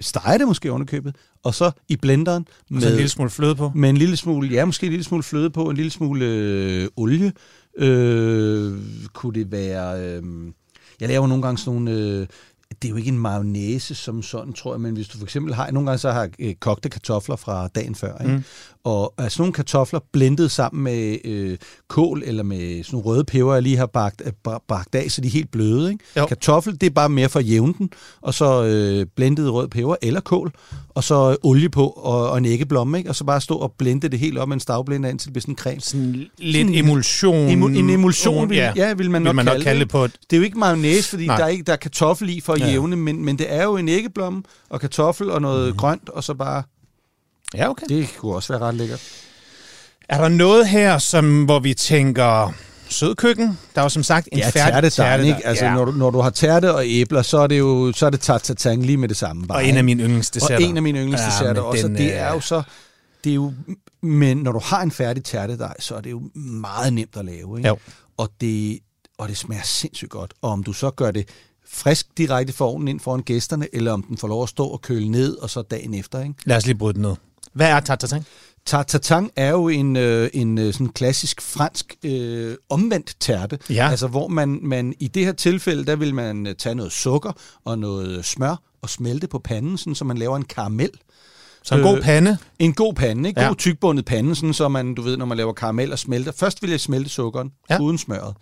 steger det måske underkøbet, og så i blenderen Og så en lille smule fløde på. med en lille smule, ja, måske en lille smule fløde på, en lille smule øh, olie. Øh, kunne det være... Øh, jeg laver nogle gange sådan nogle... Øh, det er jo ikke en mayonnaise som sådan, tror jeg, men hvis du for eksempel har... Nogle gange så har jeg øh, kogte kartofler fra dagen før, ikke? Mm. og altså nogle kartofler blendet sammen med øh, kål eller med sådan nogle røde peber, jeg lige har bagt, øh, ba- bagt af, så de er helt bløde. Ikke? Jo. Kartoffel, det er bare mere for at jævne den, og så øh, blendet rød peber eller kål, og så øh, olie på og, og en æggeblomme, ikke? og så bare stå og blende det helt op med en stavblender, indtil det bliver sådan en creme. Sådan lidt Sådan emulsion. Emu- en emulsion, vil, ja, ja, vil man, vil nok, man nok kalde, kalde det på et... Det er jo ikke mayonnaise, fordi Nej. der er, ikke, der er kartoffel i for at Ja. Jævne, men, men det er jo en æggeblomme og kartoffel og noget mm. grønt, og så bare... Ja, okay. Det kunne også være ret lækkert. Er der noget her, som, hvor vi tænker sødkøkken? Der er jo som sagt en Ja, færdig tærtedejen, ikke? Altså, ja. når, du, når du har tærte og æbler, så er det jo så er det tartatang lige med det samme. Bare, Og en af mine yndlingsdesserter. Og en af mine yndlingsdesserter men også, den, det øh, er jo så... Det er jo, men når du har en færdig tærtedej, så er det jo meget nemt at lave. Ikke? Jo. Og, det, og det smager sindssygt godt. Og om du så gør det frisk direkte for ovnen ind foran gæsterne, eller om den får lov at stå og køle ned, og så dagen efter. Ikke? Lad os lige bryde den ned. Hvad er tartatang? Tartatang er jo en, øh, en øh, sådan klassisk fransk øh, omvendt tærte. Ja. Altså hvor man, man i det her tilfælde, der vil man øh, tage noget sukker og noget smør og smelte på panden, sådan, så man laver en karamel. Så en god Øh, pande. En god pande, ikke? God Ja. tyktbundet pande, sådan, så man, du ved, når man laver karamel og smelter. Først vil jeg smelte sukkeren. Ja. uden smøret.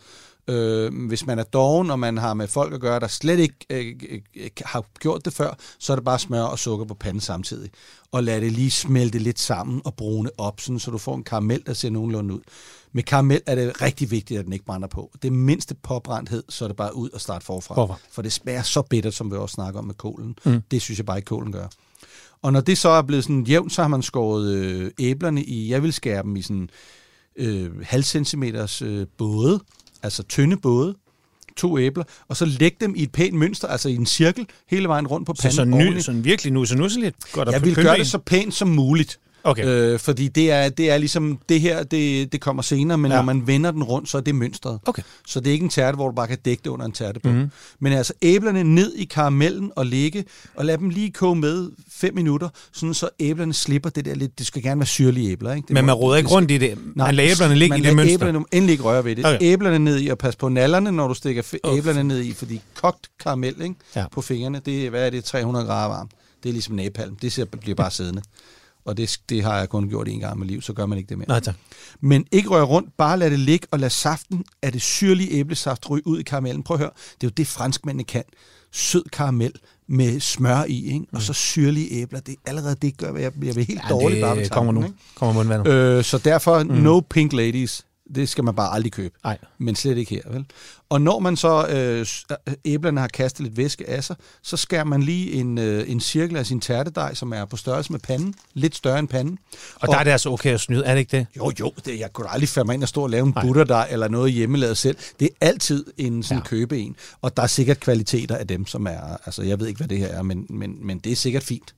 Øh, hvis man er doven, og man har med folk at gøre, der slet ikke øh, øh, øh, har gjort det før, så er det bare smør og sukker på panden samtidig. Og lad det lige smelte lidt sammen og brune op, sådan, så du får en karamel, der ser nogenlunde ud. Med karamel er det rigtig vigtigt, at den ikke brænder på. Det mindste påbrændthed, så er det bare ud og starte forfra. Forfra. For det smager så bittert, som vi også snakker om med kålen. Mm. Det synes jeg bare ikke, kålen gør. Og når det så er blevet sådan jævnt, så har man skåret øh, æblerne i, jeg vil skære dem i sådan øh, halv centimeters øh, både, altså tynde både, to æbler, og så lægge dem i et pænt mønster, altså i en cirkel, hele vejen rundt på Så, panden. så ny, ordentligt. sådan virkelig nu, så nu så lidt godt Jeg vil gøre det så pænt som muligt. Okay. Øh, fordi det er, det er ligesom, det her, det, det kommer senere, men ja. Når man vender den rundt, så er det mønstret. Okay. Så det er ikke en tærte, hvor du bare kan dække det under en tærtebund. Mhm. Mm-hmm. Men altså æblerne ned i karamellen og ligge, og lad dem lige koge med 5 minutter, sådan så æblerne slipper det der lidt, det skal gerne være syrlige æbler. Ikke? Det Men man råder ikke rundt i det. man lader æblerne ligge i det mønster. Æblerne, endelig ikke røre ved det. Okay. Æblerne ned i, og pas på nallerne, når du stikker Uff. æblerne ned i, fordi kogt karamel ikke? Ja. på fingrene, det hvad er det, 300 grader varmt. Det er ligesom napalm. Det bliver bare siddende. Og det, det har jeg kun gjort en gang i mit liv, så gør man ikke det mere. Nej, tak. Men ikke røre rundt, bare lad det ligge, og lad saften af det syrlige æblesaft ryge ud i karamellen. Prøv at høre, det er jo det franskmændene kan. Sød karamel med smør i, ikke? og så syrlige æbler. Det er allerede det, gør, at jeg, jeg bliver helt ja, dårlig bare ved det kommer tanken, nu. ikke? Kommer mundvandet. Øh, så derfor, mm. no pink ladies. Det skal man bare aldrig købe. Nej. Men slet ikke her, vel? Og når man så øh, øh, æblerne har kastet lidt væske af sig, så skærer man lige en, øh, en cirkel af sin tærtedej, som er på størrelse med panden. Lidt større end panden. Og der er det altså okay at snyde, er det ikke det? Jo, jo, det, jeg kunne aldrig mig ind og stå og lave en butterdej eller noget hjemmelavet selv. Det er altid en sådan Ja. købe en. Og der er sikkert kvaliteter af dem, som er... Altså, jeg ved ikke, hvad det her er, men, men, men det er sikkert fint.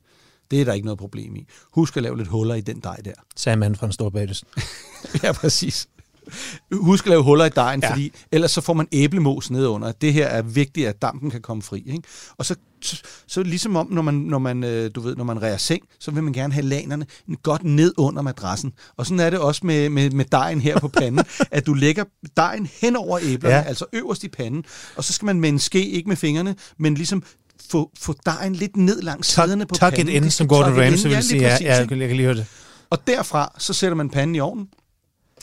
Det er der ikke noget problem i. Husk at lave lidt huller i den dej der. Sagde manden fra en stor bagdyst. ja, præcis. Husk at lave huller i dejen, Ja. fordi ellers så får man æblemos nedunder. Det her er vigtigt, at dampen kan komme fri. Ikke? Og så, så, så ligesom om, når man, når man, øh, du ved, når man ræger seng, så vil man gerne have lanerne godt ned under madrassen. Og sådan er det også med, med, med dejen her på panden, at du lægger dejen hen over æblerne, Ja. altså øverst i panden, og så skal man med en ske, ikke med fingrene, men ligesom få, få dejen lidt ned langs Tuck, siderne på tuck it panden. in, som Gordon tuck it in. Ramsay Ja, vil lige sige. Ja, ja, jeg kan lige høre det. Og derfra, så sætter man panden i ovnen.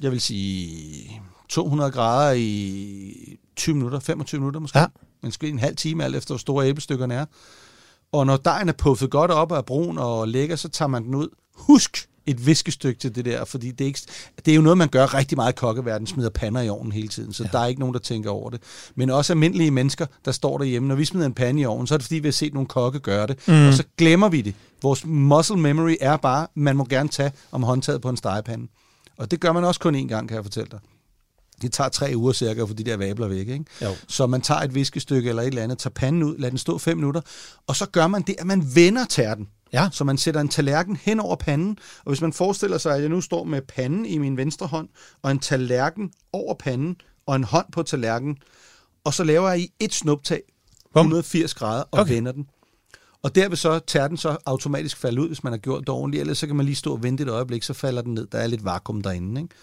Jeg vil sige 200 grader i 20 minutter, 25 minutter måske. Ja. Måske en halv time, alt efter hvor store æblestykkerne er. Og når dejen er puffet godt op og er brun og lækker, så tager man den ud. Husk et viskestykke til det der, fordi det er, ikke, det er jo noget, man gør rigtig meget i kokkeverden, smider pander i ovnen hele tiden, så ja. der er ikke nogen, der tænker over det. Men også almindelige mennesker, der står derhjemme, når vi smider en pande i ovnen, så er det fordi, vi har set nogle kokke gøre det, mm. og så glemmer vi det. Vores muscle memory er bare, man må gerne tage om håndtaget på en stegepande. Og det gør man også kun én gang, kan jeg fortælle dig. Det tager tre uger cirka for de der vabler væk. Ikke? Jo. Så man tager et viskestykke eller et eller andet, tager panden ud, lader den stå fem minutter, og så gør man det, at man vender tærten. Ja. Så man sætter en tallerken hen over panden, og hvis man forestiller sig, at jeg nu står med panden i min venstre hånd, og en tallerken over panden, og en hånd på tallerken, og så laver jeg i et snuptag Bum. 180 grader og okay. vender den. Og der vil så tærten så automatisk falde ud, hvis man har gjort det ordentligt, ellers så kan man lige stå og vente et øjeblik, så falder den ned. Der er lidt vakuum derinde, ikke?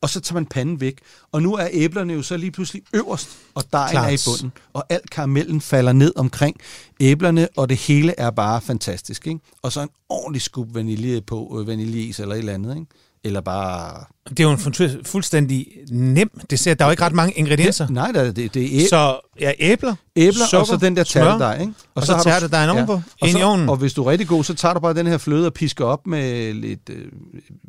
Og så tager man panden væk. Og nu er æblerne jo så lige pludselig øverst, og dejen Klart. er i bunden. Og alt karamellen falder ned omkring æblerne, og det hele er bare fantastisk. Ikke? Og så en ordentlig skub vanilje på, øh, vaniljeis eller et eller andet. Ikke? Eller bare... Det er jo en fu- fuldstændig nem dessert. Der er jo ikke ret mange ingredienser. Nej, det, det, det er æ- Så ja, æbler, æbler, sukker, og så den der tærtedej, ikke? og så har du- tærtedejen ovenpå, og, ind så, i ovnen. og hvis du er rigtig god, så tager du bare den her fløde og pisker op med lidt, øh,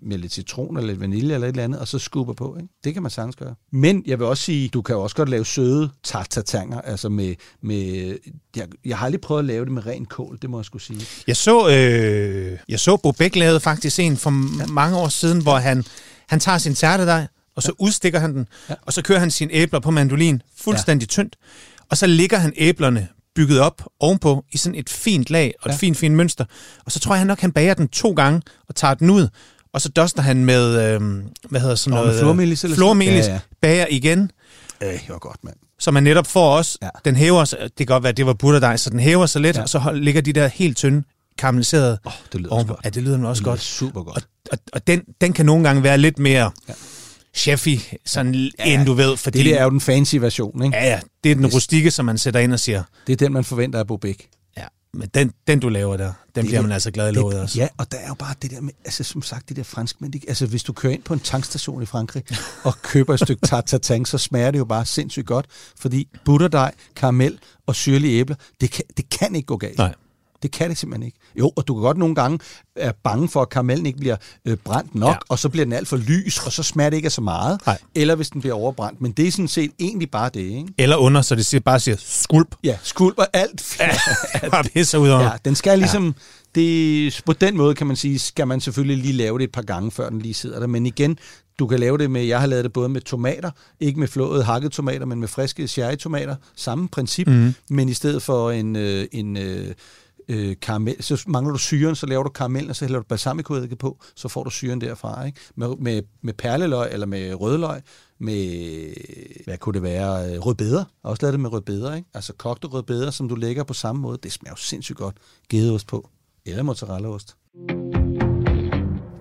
med lidt citron eller lidt vanilje eller et eller andet, og så skubber på, ikke? Det kan man sagtens gøre. Men jeg vil også sige, du kan jo også godt lave søde tartatanger, altså med, med jeg, jeg har aldrig prøvet at lave det med ren kål, det må jeg skulle sige. Jeg så, øh, jeg så Bo Bæk lavede faktisk en for ja. mange år siden, hvor han, han tager sin tærtedej, og så ja. udstikker han den, ja. Og så kører han sine æbler på mandolin fuldstændig ja. tyndt, og så ligger han æblerne bygget op ovenpå i sådan et fint lag og et Ja. fint, fint mønster. Og så tror jeg nok, han bager den to gange og tager den ud, og så duster han med, øh, hvad hedder sådan noget? flormelis eller sådan- flormelis, Ja, ja. bager igen, Øh, det var godt, mand. så man netop får også, ja. Den hæver sig, det kan godt være, at det var butterdej, så den hæver sig lidt, ja. Og så ligger de der helt tynde, karamelliserede Åh, det lyder også godt. Ja, det lyder også Det lyder godt. super godt. Og, og, og den, den kan nogle gange være lidt mere ja. Chefy, sådan ja. end du ved, fordi... Det er jo den fancy version, ikke? Ja, ja, det er den rustikke, som man sætter ind og siger, Det er den, man forventer af Bobæk. ja, men den, den du laver der, den Det bliver er- man altså glad i låget også. Ja, og der er jo bare det der med, altså som sagt, det der fransk, men det, altså hvis du kører ind på en tankstation i Frankrig og køber et stykke tartatang, så smager det jo bare sindssygt godt, fordi butterdej, karamel og syrlige æbler, det kan, det kan ikke gå galt. Nej. Det kan det simpelthen ikke. Jo, og du kan godt nogle gange være bange for, at karamellen ikke bliver øh, brændt nok, Ja. ja. og så bliver den alt for lys, og så smager det ikke af så meget. Nej. Eller hvis den bliver overbrændt. Men det er sådan set egentlig bare det, ikke? Eller under, så det siger, bare siger skulp. Ja, skulper alt. Ja, bare pisser ud over. Ja, den skal ligesom... Det, på den måde kan man sige, skal man selvfølgelig lige lave det et par gange, før den lige sidder der. Men igen, du kan lave det med, jeg har lavet det både med tomater, ikke med flåede hakket tomater, men med friske cherrytomater. Samme princip, mm. men i stedet for en, øh, en øh, karamel, så mangler du syren, så laver du karamel, og så hælder du balsamicoeddike på, så får du syren derfra. Ikke? Med, med, med perleløg eller med rødløg, med, hvad kunne det være, øh, rødbeder. Jeg har også lavet det med rødbeder, ikke? Altså kogte rødbeder, som du lægger på samme måde. Det smager jo sindssygt godt. Gedeost på. Eller mozzarellaost.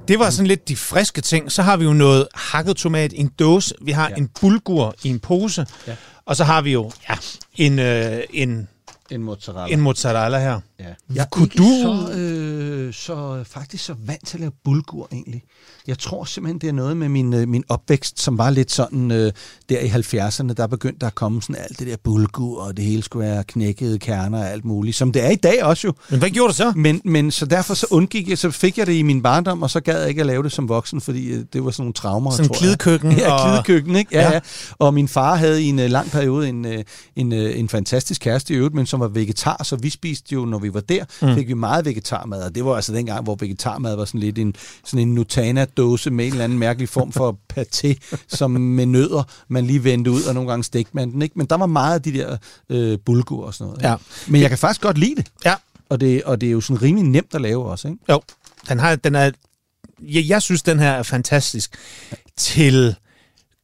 Det var sådan lidt de friske ting. Så har vi jo noget hakket tomat i en dåse. Vi har. Ja. en bulgur i en pose. Ja. Og så har vi jo ja, en, øh, en, En mozzarella. en mozzarella her. Ja. Ja, Jeg kunne ikke du- så, øh, så faktisk så vant til at lave bulgur egentlig. Jeg tror simpelthen, det er noget med min, øh, min opvækst, som var lidt sådan øh, der i 70'erne, der begyndte der at komme sådan alt det der bulgur, og det hele skulle være knækkede kerner og alt muligt, som det er i dag også jo. Men hvad gjorde du så? Men, men så derfor så undgik jeg, så fik jeg det i min barndom, og så gad jeg ikke at lave det som voksen, fordi øh, det var sådan nogle traumer, jeg. glidekøkken Ja, og- glidekøkken, ikke? Ja, Ja. ja. Og min far havde i en uh, lang periode en, uh, en, uh, en fantastisk kæreste i øvrigt, men som var vegetar, så vi spiste jo, når vi var der, mm. fik vi meget vegetarmad, og det var altså dengang, hvor vegetarmad var sådan lidt en, sådan en Nutana-dåse med en eller anden mærkelig form for paté, som med nødder, man lige vendte ud, og nogle gange stegte man den, ikke? Men der var meget af de der øh, bulgur og sådan noget. ikke? Ja. Men jeg kan faktisk godt lide det, Ja, og det, og det er jo sådan rimelig nemt at lave også, ikke? jo. Den, har, den er, jeg, jeg synes, den her er fantastisk til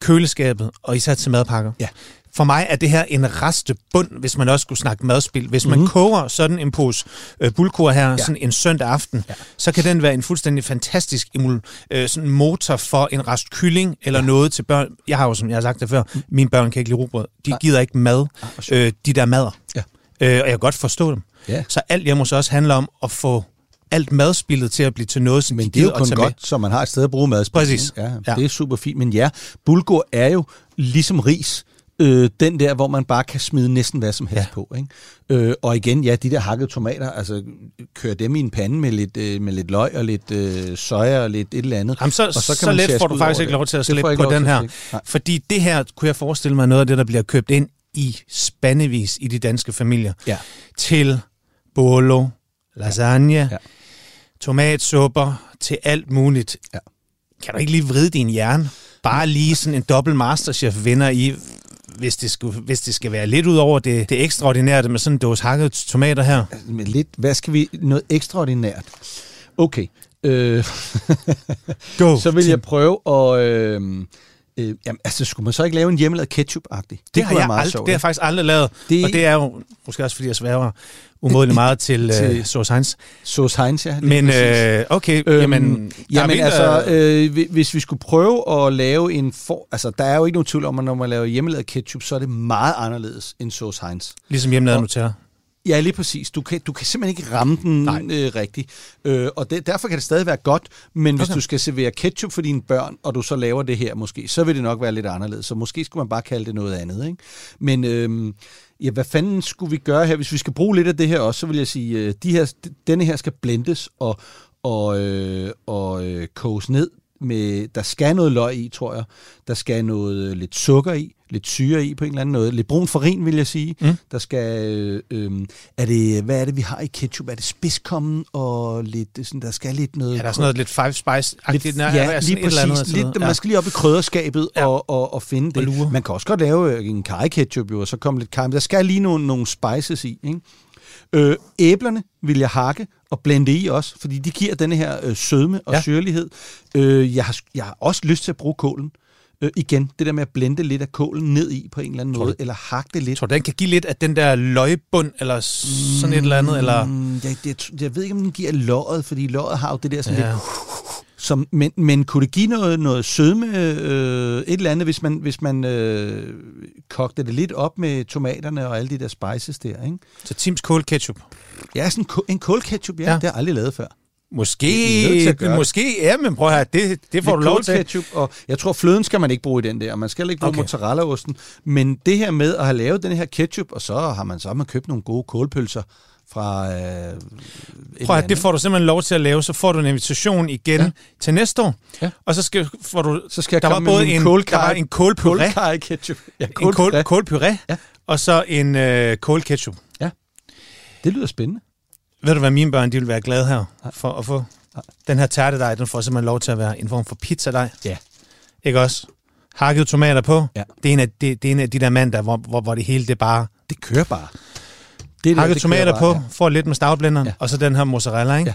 køleskabet, og især til madpakker. Ja. For mig er det her en reste bund, hvis man også skulle snakke madspil. Hvis man Mhm. koger sådan en pose øh, bulgur her, ja. sådan en søndag aften, ja. Så kan den være en fuldstændig fantastisk emul, øh, sådan motor for en rest kylling eller ja. noget til børn. Jeg har jo, som jeg har sagt det før, mine børn kan ikke lide rugbrød. De Nej. gider ikke mad, sjovt. øh, de der mader. Ja. Øh, og jeg kan godt forstå dem. Ja. Så alt hjemme hos os handler om at få alt madspillet til at blive til noget, som Men de det er jo kun godt, så man har et sted at bruge madspil. Præcis. Ja, Ja. det er super fint. Men ja, bulgur er jo ligesom ris. Øh, den der, hvor man bare kan smide næsten hvad som helst Ja. på. Ikke? Øh, og igen, ja, de der hakkede tomater, altså kør dem i en pande med lidt, øh, med lidt løg og lidt øh, soja og lidt et eller andet. Jamen, så, og så, så man let får du faktisk ikke lov til at slippe på den her. Fordi det her, kunne jeg forestille mig, noget af det, der bliver købt ind i spandevis i de danske familier. Ja. Til bolo, lasagne, Ja. ja. tomatsupper, til alt muligt. Ja. Kan du ikke lige vride din hjerne? Bare lige sådan en dobbelt masterchef-vinder i, hvis det, skulle, hvis det skal være lidt ud over det, det ekstraordinære med sådan en dåse hakkede tomater her. med lidt, hvad skal vi, noget ekstraordinært. Okay, øh, Go. så vil jeg prøve at, øh, øh, jamen, altså skulle man så ikke lave en hjemmelavet ketchup-agtig? Det, det, har jeg meget ald- sjovt, det har jeg faktisk aldrig lavet. Det... Og det er jo måske også, fordi jeg sværger umådeligt meget til, Til- til Sauce Heinz. Sauce Heinz, ja. Men øh, okay, Øhm, jamen... Jamen altså, øh, øh, hvi- hvis vi skulle prøve at lave en for... Altså, der er jo ikke nogen tvivl om, at når man laver hjemmelavet ketchup, så er det meget anderledes end Sauce Heinz. Ligesom hjemmelavet Nutella. Ja, lige præcis. Du kan, du kan simpelthen ikke ramme den Nej. øh, rigtigt. Øh, og det, derfor kan det stadig være godt, men hvis Okay. du skal servere ketchup for dine børn, og du så laver det her måske, så vil det nok være lidt anderledes. Så måske skulle man bare kalde det noget andet. Ikke? Men øh, ja, hvad fanden skulle vi gøre her? Hvis vi skal bruge lidt af det her også, så vil jeg sige, øh, de her, denne her skal blendes og, og, øh, og øh, koges ned. Med, der skal noget løg i, tror jeg. Der skal noget øh, lidt sukker i, lidt syre i på en eller anden måde. Lidt brun farin, vil jeg sige. Mm. Der skal, øh, øh, er det, hvad er det, vi har i ketchup? Er det spidskommen og lidt, sådan, der skal lidt noget... Ja, der er sådan noget lidt five spice Lidt, lidt, ja, lige præcis. Lidt, man skal lige op i krydderskabet ja. Ja. og, og, og finde det. Lure. Man kan også godt lave øh, en kaj ketchup jo, og så komme lidt kaj, men der skal lige nogle, nogle spices i. Ikke? Øh, æblerne vil jeg hakke og blende i også, fordi de giver denne her øh, sødme og ja. Syrlighed. Øh, jeg, har, jeg har også lyst til at bruge kålen. Øh, igen, det der med at blende lidt af kålen ned i på en eller anden Tror måde, du- eller hakke det lidt. Tror du, den kan give lidt af den der løgbund, eller sådan et eller andet, eller... Mm, jeg, jeg, jeg ved ikke, om den giver løget, fordi løget har jo det der sådan ja. Lidt... Som, men, men kunne det give noget, noget sødme, øh, et eller andet, hvis man, hvis man øh, kogte det lidt op med tomaterne og alle de der spices der, ikke? Så Tims Kål Ketchup. Ja, sådan en kålketchup, ja, ja. Ja. det har jeg aldrig lavet før. Måske, Det er måske, ja, men prøv at høre, det, det får Lidt du lov til. kålketchup, og jeg tror, fløden skal man ikke bruge i den der, og man skal ikke bruge okay. Mozzarellaosten, men det her med at have lavet den her ketchup, og så har man så har man købt nogle gode kålpølser fra... Øh, Prøv at, det får du simpelthen lov til at lave, så får du en invitation igen Ja. ja. til næste år. Ja. Og så skal, får du, Så skal jeg der var både en, kålkaj- der var en kålpuré, Kålkaj ketchup. Ja, en kål, kålpuré. kålpuré Ja. og så en øh, kålketchup. Det lyder spændende. Ved du, hvad mine børn de vil være glade her Nej. for at få? Nej. Den her tærtedej, den får simpelthen lov til at være en form for pizzadej. Ja. Ikke også? Hakket tomater på. Ja. Det, er en af, det, det er en af de der mandag, hvor, hvor, hvor det hele det bare... Det kører bare. Det, der, Hakket det tomater kører på, bare, får lidt med stavblenderen, Ja. ja. og så den her mozzarella, ikke? Ja.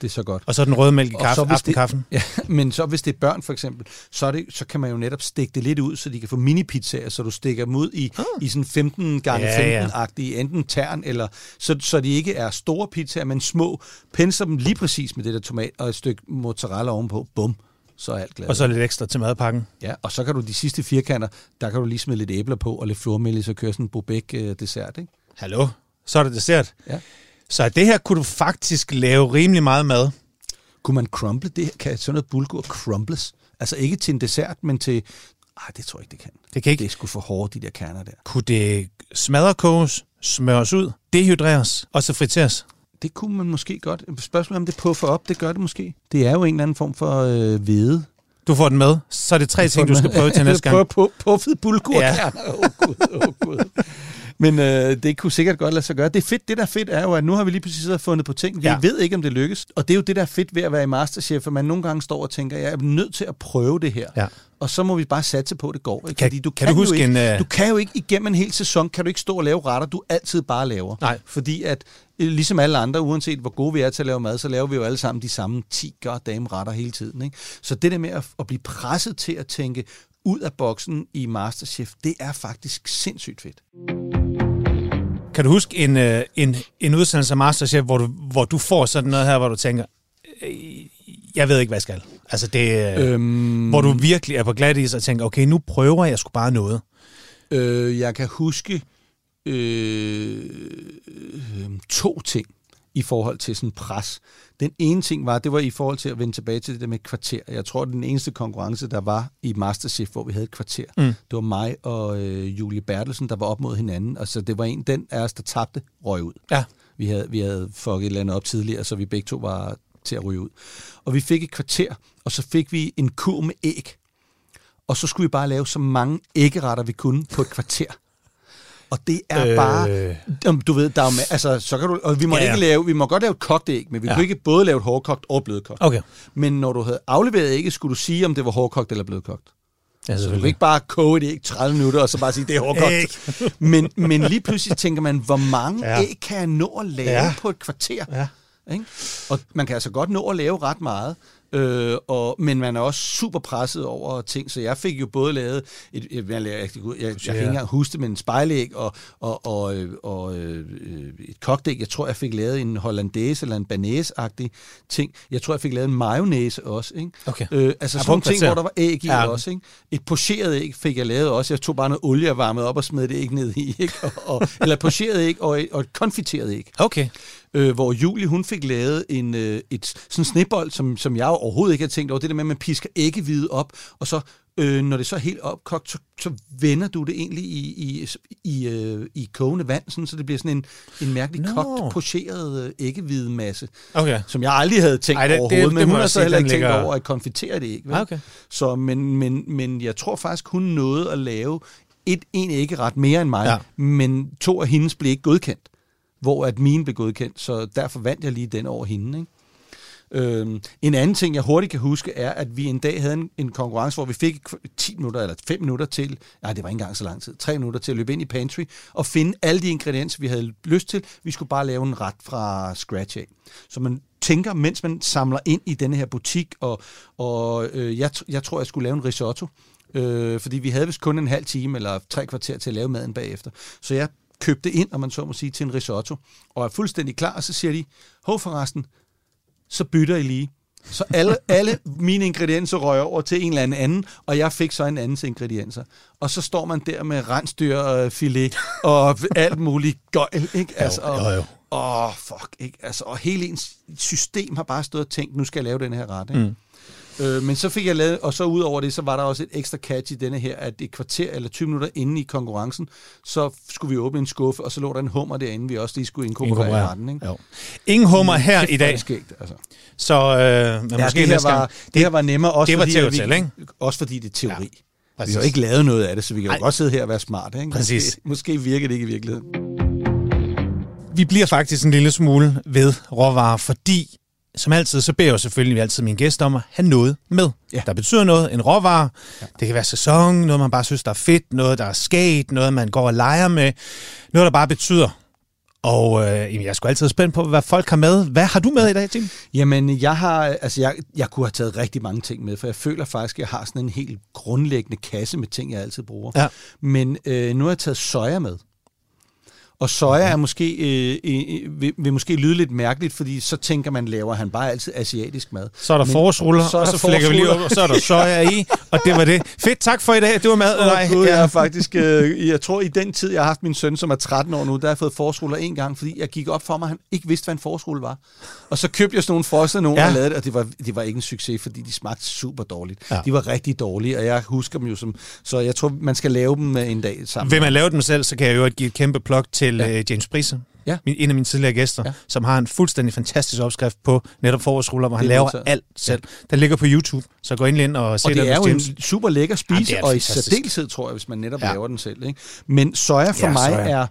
Det er så godt. Og så den røde mælk i Og kaffe, så hvis det- aftenkaffen. Ja, men så hvis det er børn for eksempel, så, er det, så kan man jo netop stikke det lidt ud, så de kan få mini-pizzaer, så du stikker dem ud i, Ah. i sådan 15 gange Ja, 15-agtige, enten tern, eller så, så de ikke er store pizzaer, men små. Pensler dem lige præcis med det der tomat og et stykke mozzarella ovenpå. Bum, så er alt glad. Og så lidt ekstra til madpakken. Ja, og så kan du de sidste firkanter, der kan du lige smide lidt æbler på og lidt flormelis, så kører sådan en Bobek-dessert, ikke? Hallo? Så er det dessert. Ja. Så det her kunne du faktisk lave rimelig meget mad. Kunne man crumble det? Kan sådan noget bulgur crumbles? Altså ikke til en dessert, men til... Ej, det tror jeg ikke, det kan. Det kan ikke. Det er sgu for hårde, de der kerner der. Kunne det smadrekoges, smøres ud, dehydreres og så friteres? Det kunne man måske godt. Spørgsmålet om det puffer op, det gør det måske. Det er jo en eller anden form for øh, hvede. Du får den med. Så er det tre ting, du skal prøve til næste gang. Prøv pu- puffet bulgurkerner. Ja. Åh oh, gud, åh oh, gud. Men øh, det kunne sikkert godt lade sig gøre. Det er fedt. Det, der er fedt, er jo, at nu har vi lige præcis fundet på ting. Vi ja. Ved ikke, om det lykkes. Og det er jo det, der er fedt ved at være i Masterchef, at man nogle gange står og tænker, jeg er nødt til at prøve det her. Ja. Og så må vi bare satse på, at det går. Ikke? Kan- Fordi du kan du jo huske ikke, en, øh, Du kan jo ikke igennem en hel sæson, kan du ikke stå og lave retter, du altid bare laver. Nej. Fordi at, øh, ligesom alle andre, uanset hvor gode vi er til at lave mad, så laver vi jo alle sammen de samme 10 goddamn retter hele tiden. Ikke? Så det der med at, at blive presset til at tænke ud af boksen i Masterchef, det er faktisk sindssygt fedt. Kan du huske en, øh, en, en udsendelse af Masterchef, hvor du, hvor du får sådan noget her, hvor du tænker, øh, jeg ved ikke, hvad jeg skal. Altså det, øh, Øhm, hvor du virkelig er på glat is og tænker, okay, nu prøver jeg sgu bare noget. øh, jeg kan huske øh, to ting. I forhold til sådan pres. Den ene ting var, det var i forhold til at vende tilbage til det der med kvarter. Jeg tror, den eneste konkurrence, der var i Masterchef, hvor vi havde et kvarter. Mm. Det var mig og øh, Julie Bertelsen, der var op mod hinanden. Altså, det var en, den af os, der tabte, røg ud. Ja. Vi havde, vi havde fucket et eller andet op tidligere, så vi begge to var til at ryge ud. Og vi fik et kvarter, og så fik vi en kur med æg. Og så skulle vi bare lave så mange æggeretter, vi kunne på et kvarter. Og det er øh... bare, du ved, der er, med, altså, så kan du, og vi må Ja, ja, ikke lave, vi må godt lave et kogt æg, men vi ja. Kunne ikke både lave et hårdkogt og blødkogt. Okay. Men når du havde afleveret ægget, skulle du sige, om det var hårdkogt eller blødkogt. Ja, Så du kan ikke bare koge et æg 30 minutter, og så bare sige, det er hårdkogt. men, men lige pludselig tænker man, hvor mange Ja. æg kan jeg nå at lave ja. på et kvarter? Ja. Ikke? Og man kan altså godt nå at lave ret meget, øh, og, men man er også super presset over ting, så jeg fik jo både lavet, et, et, jeg, jeg, jeg, jeg, kan ikke engang huske det, men en spejlæg og, og, og, øh, og øh, et kogt æg. Jeg tror, jeg fik lavet en hollandaise eller en banæs-agtig ting. Jeg tror, jeg fik lavet en mayonnaise også. Ikke? Okay. Øh, altså Ja, sådan et ting, hvor der var æg i Ja. også. Ikke? Et pocheret æg fik jeg lavet også. Jeg tog bare noget olie og varmede op og smed det æg ned i. Ikke? Og, og, eller et pocheret æg og et, og et konfiteret æg Okay. Øh, hvor Julie hun fik lavet en, øh, et sådan snebold, som, som jeg overhovedet ikke havde tænkt over. Det der med, at man pisker æggehvide op, og så øh, når det så er helt opkogt, så, så vender du det egentlig i, i, i, øh, i kogende vand, sådan, så det bliver sådan en, en mærkelig no. kogt, pocheret øh, æggehvide masse, Okay. som jeg aldrig havde tænkt Ej, det- det- overhovedet, det men må hun har så heller ikke tænkt ligger- over at konfitere det ikke. Vel? Ah, okay. Så, men, men, men jeg tror faktisk, hun nåede at lave et, en æggeret mere end mig, ja. men to af hendes blev ikke godkendt hvor at mine blev godkendt, så derfor vandt jeg lige den over hende. Ikke? Øhm, en anden ting, jeg hurtigt kan huske, er, at vi en dag havde en, en konkurrence, hvor vi fik 10 minutter eller 5 minutter til, nej, det var ikke engang så lang tid, 3 minutter til at løbe ind i pantry og finde alle de ingredienser, vi havde lyst til. Vi skulle bare lave en ret fra scratch af. Så man tænker, mens man samler ind i denne her butik, og, og øh, jeg, jeg tror, jeg skulle lave en risotto, øh, fordi vi havde vist kun en halv time eller tre kvarter til at lave maden bagefter. Så jeg købte ind, om man så må sige, til en risotto, og er fuldstændig klar, og så siger de, hov forresten, så bytter I lige. Så alle, alle mine ingredienser røg over til en eller anden og jeg fik så en andens ingredienser. Og så står man der med rensdyrfilet og alt muligt gøjl, ikke? Altså, og, jo, jo. Åh, fuck, ikke? Altså, og hele ens system har bare stået og tænkt, nu skal jeg lave den her ret, ikke? Mm. Øh, men så fik jeg lavet, og så ud over det, så var der også et ekstra catch i denne her, at et kvarter eller 20 minutter inde i konkurrencen, så skulle vi åbne en skuffe, og så lå der en hummer derinde, vi også lige skulle inkorporere i retten, ikke? Jo. Ingen hummer her i dag, skægt, altså. så øh, men Ja, måske det, her var, det her var nemmere, også, det var fordi, at vi, ikke? også fordi det er teori. Ja, vi har jo ikke lavet noget af det, så vi kan jo Ej. godt sidde her og være smarte. Ikke? Præcis. Måske, måske virker det ikke i virkeligheden. Vi bliver faktisk en lille smule ved råvarer, fordi som altid, så beder jeg selvfølgelig altid mine gæster om at have noget med. Ja. Der betyder noget, en råvare. Ja. Det kan være sæson, noget man bare synes, der er fedt, noget, der er sket, noget, man går og leger med. Noget, der bare betyder. Og øh, jeg er sgu altid spændt på, hvad folk har med. Hvad har du med i dag, Tim? Jamen, jeg har, altså jeg, jeg kunne have taget rigtig mange ting med, for jeg føler faktisk, at jeg har sådan en helt grundlæggende kasse med ting, jeg altid bruger. Ja. Men øh, nu har jeg taget soja med. Og soja er måske, øh, øh, vil, vil måske lyde lidt mærkeligt, fordi så tænker man, laver han bare altid asiatisk mad. Så er der Men- forårsruller, så er og så flækker vi lige op, og så er der soja i, og det var det. Fedt, tak for i dag. Det var mad. Åh, Nej, ja. jeg har faktisk, øh, jeg tror i den tid, jeg har haft min søn, som er 13 år nu, der har jeg fået forårsruller en gang, fordi jeg gik op for mig, at han ikke vidste, hvad en forårsrulle var. Og så købte jeg sådan nogle frosne nogen, Ja. og lavede det, og det var, det var ikke en succes, fordi de smagte super dårligt. Ja. De var rigtig dårlige, og jeg husker dem jo som, så jeg tror, man skal lave dem øh, en dag sammen. Vil man lave dem selv, så kan jeg jo give et kæmpe plug til ja. Ja. øh, James Brise, Ja. min, en af mine tidligere gæster, ja. Ja. som har en fuldstændig fantastisk opskrift på netop forårsruller, hvor han er laver modtaget. alt selv. Den ligger på YouTube, så gå endelig ind og se og det den er jo James. en super lækker spise, er og i særdeleshed, tror jeg, hvis man netop Ja. ja. laver den selv. Ikke? Men soja for Ja, ja, mig soja. er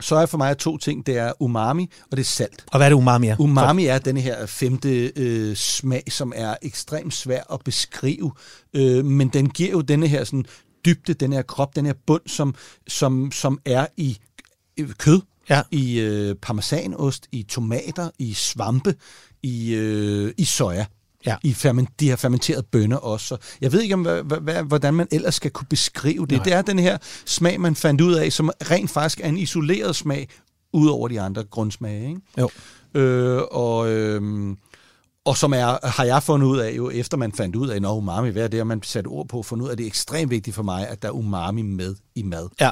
soja for mig er to ting. Det er umami, og det er salt. Og hvad er det umami er? Umami er den her femte øh, smag, som er ekstremt svær at beskrive, øh, men den giver jo denne her sådan dybde, den her krop, den her bund, som, som, som er i kød, Ja. i øh, parmesanost, i tomater, i svampe, i, øh, i soja. Ja. I ferment, de her fermenterede bønner også. Så jeg ved ikke, om, hvad, hvad- hvordan man ellers skal kunne beskrive det. Nej. Det er den her smag, man fandt ud af, som rent faktisk er en isoleret smag, ud over de andre grundsmage. Ikke? Jo. Øh, og, øh, og som er, har jeg fundet ud af, jo efter man fandt ud af, når umami, hvad er det, og man satte ord på, fundet ud af, at det er ekstremt vigtigt for mig, at der er umami med i mad. Ja.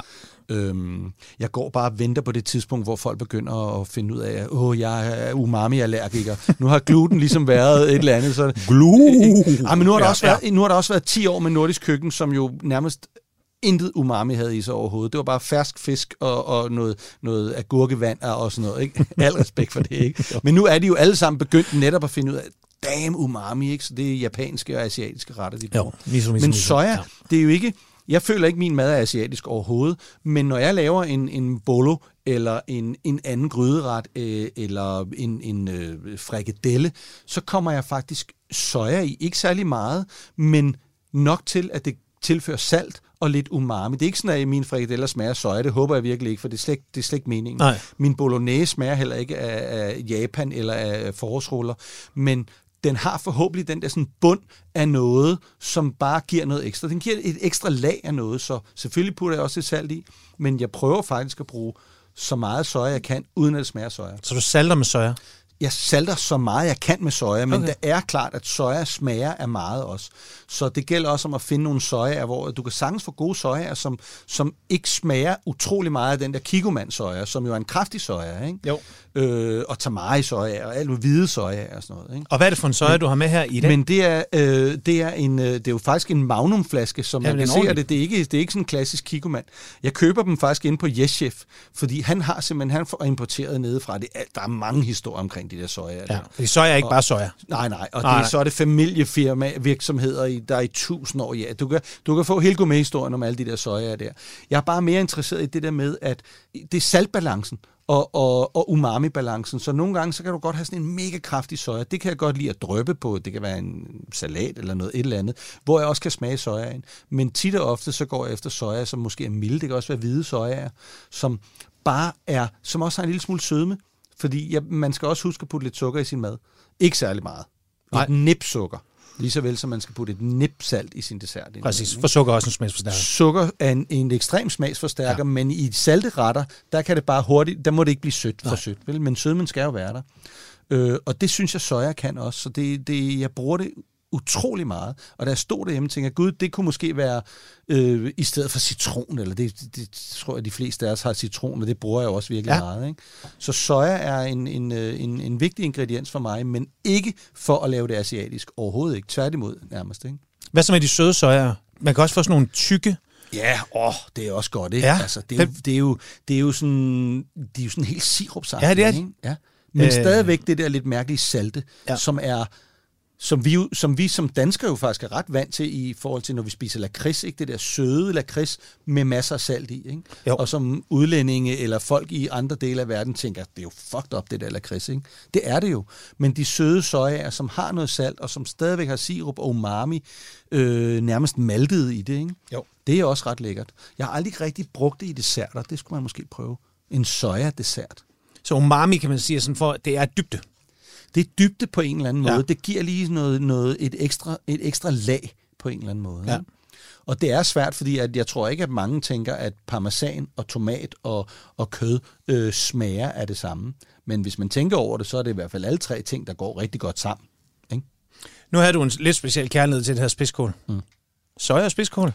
Øhm, jeg går bare og venter på det tidspunkt, hvor folk begynder at finde ud af, at åh, jeg er umami-allergiker. Nu har gluten ligesom været et eller andet. Så... Glue! Ja, men nu har, der Ja, også været, nu har der også været 10 år med nordisk køkken, som jo nærmest intet umami havde i sig overhovedet. Det var bare fersk fisk og, og noget, noget agurkevand og sådan noget. Ikke? Al respekt for det. Ikke? Men nu er de jo alle sammen begyndt netop at finde ud af, damn umami, ikke? så det er japanske og asiatiske retter, de bruger. Jo, miso, miso, Men miso. soja, Ja. det er jo ikke... Jeg føler ikke, at min mad er asiatisk overhovedet, men når jeg laver en, en bolo, eller en, en anden gryderet, øh, eller en, en øh, frikadelle, så kommer jeg faktisk soja i. Ikke særlig meget, men nok til, at det tilfører salt og lidt umami. Det er ikke sådan, at mine frikadeller smager soja. Det håber jeg virkelig ikke, for det er slet, det er slet ikke meningen. Nej. Min bolognese smager heller ikke af, af Japan eller af forårsruller, men den har forhåbentlig den der sådan bund af noget, som bare giver noget ekstra. Den giver et ekstra lag af noget, så selvfølgelig putter jeg også lidt salt i, men jeg prøver faktisk at bruge så meget soja, jeg kan, uden at det smager soja. Så du salter med soja? Jeg salter så meget, jeg kan med soja, men Okay. det er klart, at soja smager af meget også. Så det gælder også om at finde nogle sojaer, hvor du kan sagtens få gode sojaer, som, som ikke smager utrolig meget af den der kikoman soja, som jo er en kraftig soja, ikke? Jo. Øh, og tamari soja og alt muligt hvide soja og sådan noget, ikke? Og hvad er det for en soja, du har med her i dag? Men det er, øh, det, er en, øh, det er jo faktisk en magnumflaske, som Ja, ja, man kan se, og det, det, er ikke, det er ikke sådan en klassisk kikoman. Jeg køber dem faktisk inde på Yes Chef, fordi han har simpelthen han får importeret nedefra. Det er, der er mange historier omkring de der soja. ja, der. fordi soja er ikke Og- bare soja. Nej, nej. Og Nej, det, nej. så er det familiefirma, virksomheder, i, der er i tusind år. Ja, du kan, du kan få hele gourmet-historien om alle de der sojaer der. Jeg er bare mere interesseret i det der med, at det er saltbalancen og, og, og umami-balancen. Så nogle gange, så kan du godt have sådan en mega kraftig soja. Det kan jeg godt lide at drøbe på. Det kan være en salat eller noget et eller andet, hvor jeg også kan smage sojaen. Men tit og ofte, så går jeg efter soja, som måske er milde. Det kan også være hvide sojaer, som bare er, som også har en lille smule sødme. Fordi ja, man skal også huske at putte lidt sukker i sin mad. Ikke særlig meget. Nej. Et nip sukker. Lige så vel som man skal putte et nip salt i sin dessert. Præcis, for sukker er også en smagsforstærker. Sukker er en, en ekstrem smagsforstærker, ja. men i salte retter, der kan det bare hurtigt, der må det ikke blive sødt for Nej. sødt, vel? men sødmen skal jo være der. Øh, og det synes jeg, soja kan også, så det, det, jeg bruger det utrolig meget. Og da jeg stod derhjemme, tænkte jeg, gud, det kunne måske være øh, i stedet for citron, eller det, det, det tror jeg, de fleste af os har citron, og det bruger jeg jo også virkelig Ja. meget. Ikke? Så soja er en, en, øh, en, en vigtig ingrediens for mig, men ikke for at lave det asiatisk. Overhovedet ikke. Tværtimod nærmest. Ikke? Hvad så med de søde sojaer? Man kan også få sådan nogle tykke. Ja, åh, det er også godt, ikke? Ja. Altså, det, er, jo- det, er jo, det er jo sådan, de er jo sådan helt sirupsagtige, Ja, det er ikke? Ja. Men Øh. stadigvæk det der lidt mærkelige salte, ja. som er som vi, som vi som danskere jo faktisk er ret vant til i forhold til, når vi spiser lakrids, ikke? Det der søde lakrids med masser af salt i, ikke? Jo. Og som udlændinge eller folk i andre dele af verden tænker, det er jo fucked up, det der lakrids, ikke? Det er det jo. Men de søde sojaer, som har noget salt, og som stadigvæk har sirup og umami, øh, nærmest maltet i det, ikke? Jo. Det er også ret lækkert. Jeg har aldrig rigtig brugt det i desserter. Det skulle man måske prøve. En soja-dessert. Så umami, kan man sige, sådan for, det er dybde. Det er dybde på en eller anden Ja. måde. Det giver lige noget, noget, et, ekstra, et ekstra lag på en eller anden måde. Ja. ikke? Og det er svært, fordi at jeg tror ikke, at mange tænker, at parmesan og tomat og, og kød øh, smager af det samme. Men hvis man tænker over det, så er det i hvert fald alle tre ting, der går rigtig godt sammen. Ikke? Nu har du en lidt speciel kærlighed til det her spidskål. Mm. Soja og spidskål.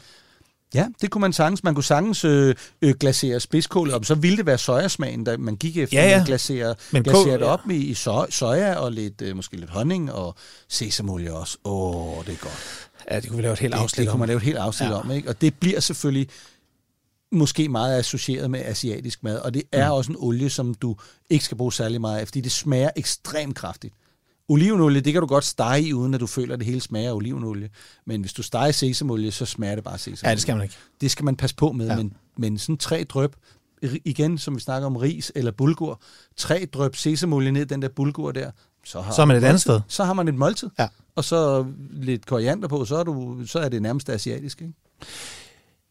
Ja, det kunne man sagtens. Man kunne sagtens øh, øh, glasere spidskål op. Så ville det være sojasmagen, der man gik efter. Ja, ja. Man glaserer, Men glaserer kål- det op i, i so- soja og lidt, øh, måske lidt honning og sesamolie også. Åh, det er godt. Ja, det kunne vi lave et helt afsnit det kunne om. man lave et helt afsnit Ja. ja. om. Ikke? Og det bliver selvfølgelig måske meget associeret med asiatisk mad. Og det er mm. også en olie, som du ikke skal bruge særlig meget af, fordi det smager ekstremt kraftigt. Olivenolie, det kan du godt stege i, uden at du føler, at det hele smager af olivenolie. Men hvis du steger sesamolie, så smager det bare sesamolie. Ja, det skal man ikke. Det skal man passe på med, Ja. men, men sådan tre drøb, igen, som vi snakker om ris eller bulgur, tre drøb sesamolie ned i den der bulgur der, så har Så er man et andet sted. Så har man et måltid. Ja. Og så lidt koriander på, så er, du, så er det nærmest asiatisk, ikke?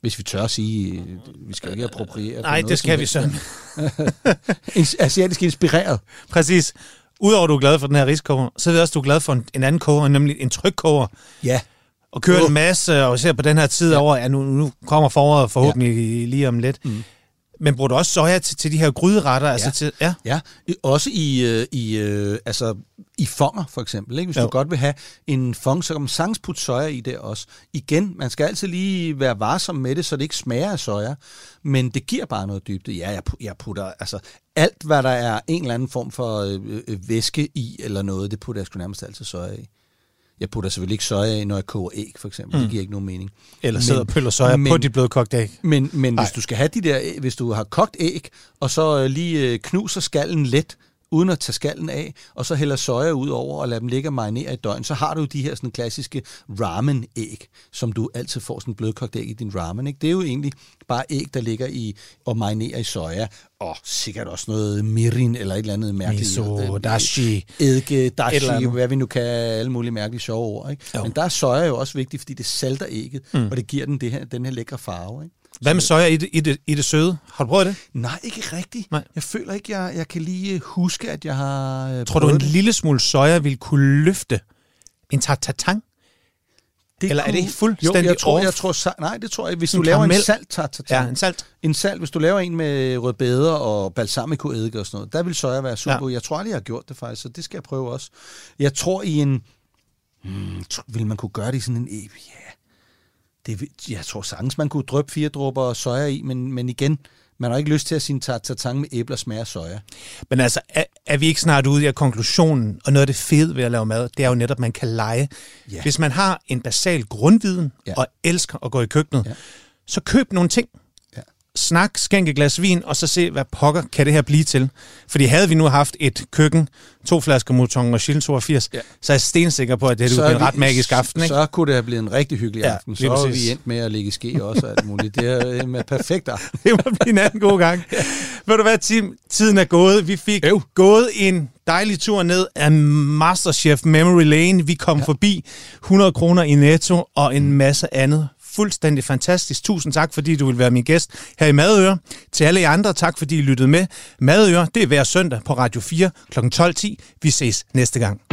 Hvis vi tør at sige, øh, vi skal ikke appropriere. Nej, noget det skal vi helst. så. Ins- Asiatisk inspireret. Præcis. Udover at du er glad for den her riskoger, så ved jeg også, at du er glad for en, en anden koger, nemlig en trykkoger. Ja. Og kører Åh. en masse, og ser på den her tid ja. over, at nu, nu kommer foråret forhåbentlig ja. lige om lidt. Mm. Men bruger du også soja til, til de her gryderetter? Altså Ja. til, ja. Ja, også i, øh, i, øh, altså, i fonger for eksempel. Ikke? Hvis jo. Du godt vil have en fong, så kan man sagtens putte soja i det også. Igen, man skal altid lige være varsom med det, så det ikke smager af soja, men det giver bare noget dybde. Ja, jeg, jeg putter altså alt, hvad der er en eller anden form for øh, øh, væske i eller noget, det putter jeg sgu nærmest altid soja i. Jeg putter selvfølgelig ikke soja i, når jeg koger æg, for eksempel. Mm. Det giver ikke nogen mening. Eller sidder og pøller soja men- på dit blødkogte æg. Men, men hvis du skal have de der, hvis du har kogt æg, og så øh, lige øh, knuser skallen let, uden at tage skallen af, og så hælder soja ud over og lader dem ligge og marinere i døgn, så har du de her sådan klassiske ramen-æg, som du altid får sådan blødkogt æg i din ramen. Ikke? Det er jo egentlig bare æg, der ligger i og marinerer i soja, og sikkert også noget mirin eller et eller andet mærkeligt. Miso, øh, dashi. Eddike, dashi, hvad vi nu kan, alle mulige mærkelige sjove ord. Ikke? Jo. Men der er soja jo også vigtigt, fordi det salter ægget, mm. og det giver den det her, den her lækre farve. Ikke? Hvad med soja i det, i, det, i det søde? Har du prøvet det? Nej, ikke rigtigt. Nej. Jeg føler ikke, jeg, jeg kan lige huske, at jeg har øh, Tror du, en det. lille smule soja vil kunne løfte en tartatang? det eller er det kunne- fuldstændig jo, jeg tror, off? jeg tror, nej, det tror jeg. Hvis En du laver karamel? en salt tartar, Ja, en salt. en salt, hvis du laver en med rødbeder og balsamico eddike og sådan noget, der vil soja være super Ja. Jeg tror aldrig, jeg har gjort det faktisk, så det skal jeg prøve også. Jeg tror i en... Hmm, vil man kunne gøre det i sådan en... Ja, det, jeg tror sagtens, man kunne dryppe fire dråber soja i, men, men igen, man har ikke lyst til at sin tartatang med æbler smager soja. Men altså, er, er vi ikke snart ude i at konklusionen, og noget af det fede ved at lave mad, det er jo netop, at man kan lege. Ja. Hvis man har en basal grundviden Ja. og elsker at gå i køkkenet, Ja. så køb nogle ting. Snak, skænk et glas vin, og så se, hvad pokker kan det her blive til. Fordi havde vi nu haft et køkken, to flasker Mouton og Chile 82, Ja. så er jeg stensikker på, at det er er en ret magisk aften. Ikke? Så kunne det have blevet en rigtig hyggelig Ja, aften. Så er vi endt med at ligge i ske også og alt muligt. Det er øh, en perfekt aften. Det må blive en anden god gang. ja. Ved du hvad, Tim? Tiden er gået. Vi fik Øv. gået en dejlig tur ned af Masterchef Memory Lane. Vi kom ja. forbi 100 kroner i netto og en masse andet. Fuldstændig fantastisk. Tusind tak, fordi du vil være min gæst her i Madøre. Til alle jer andre, tak fordi I lyttede med. Madøre, det er hver søndag på Radio 4 kl. 12.10. Vi ses næste gang.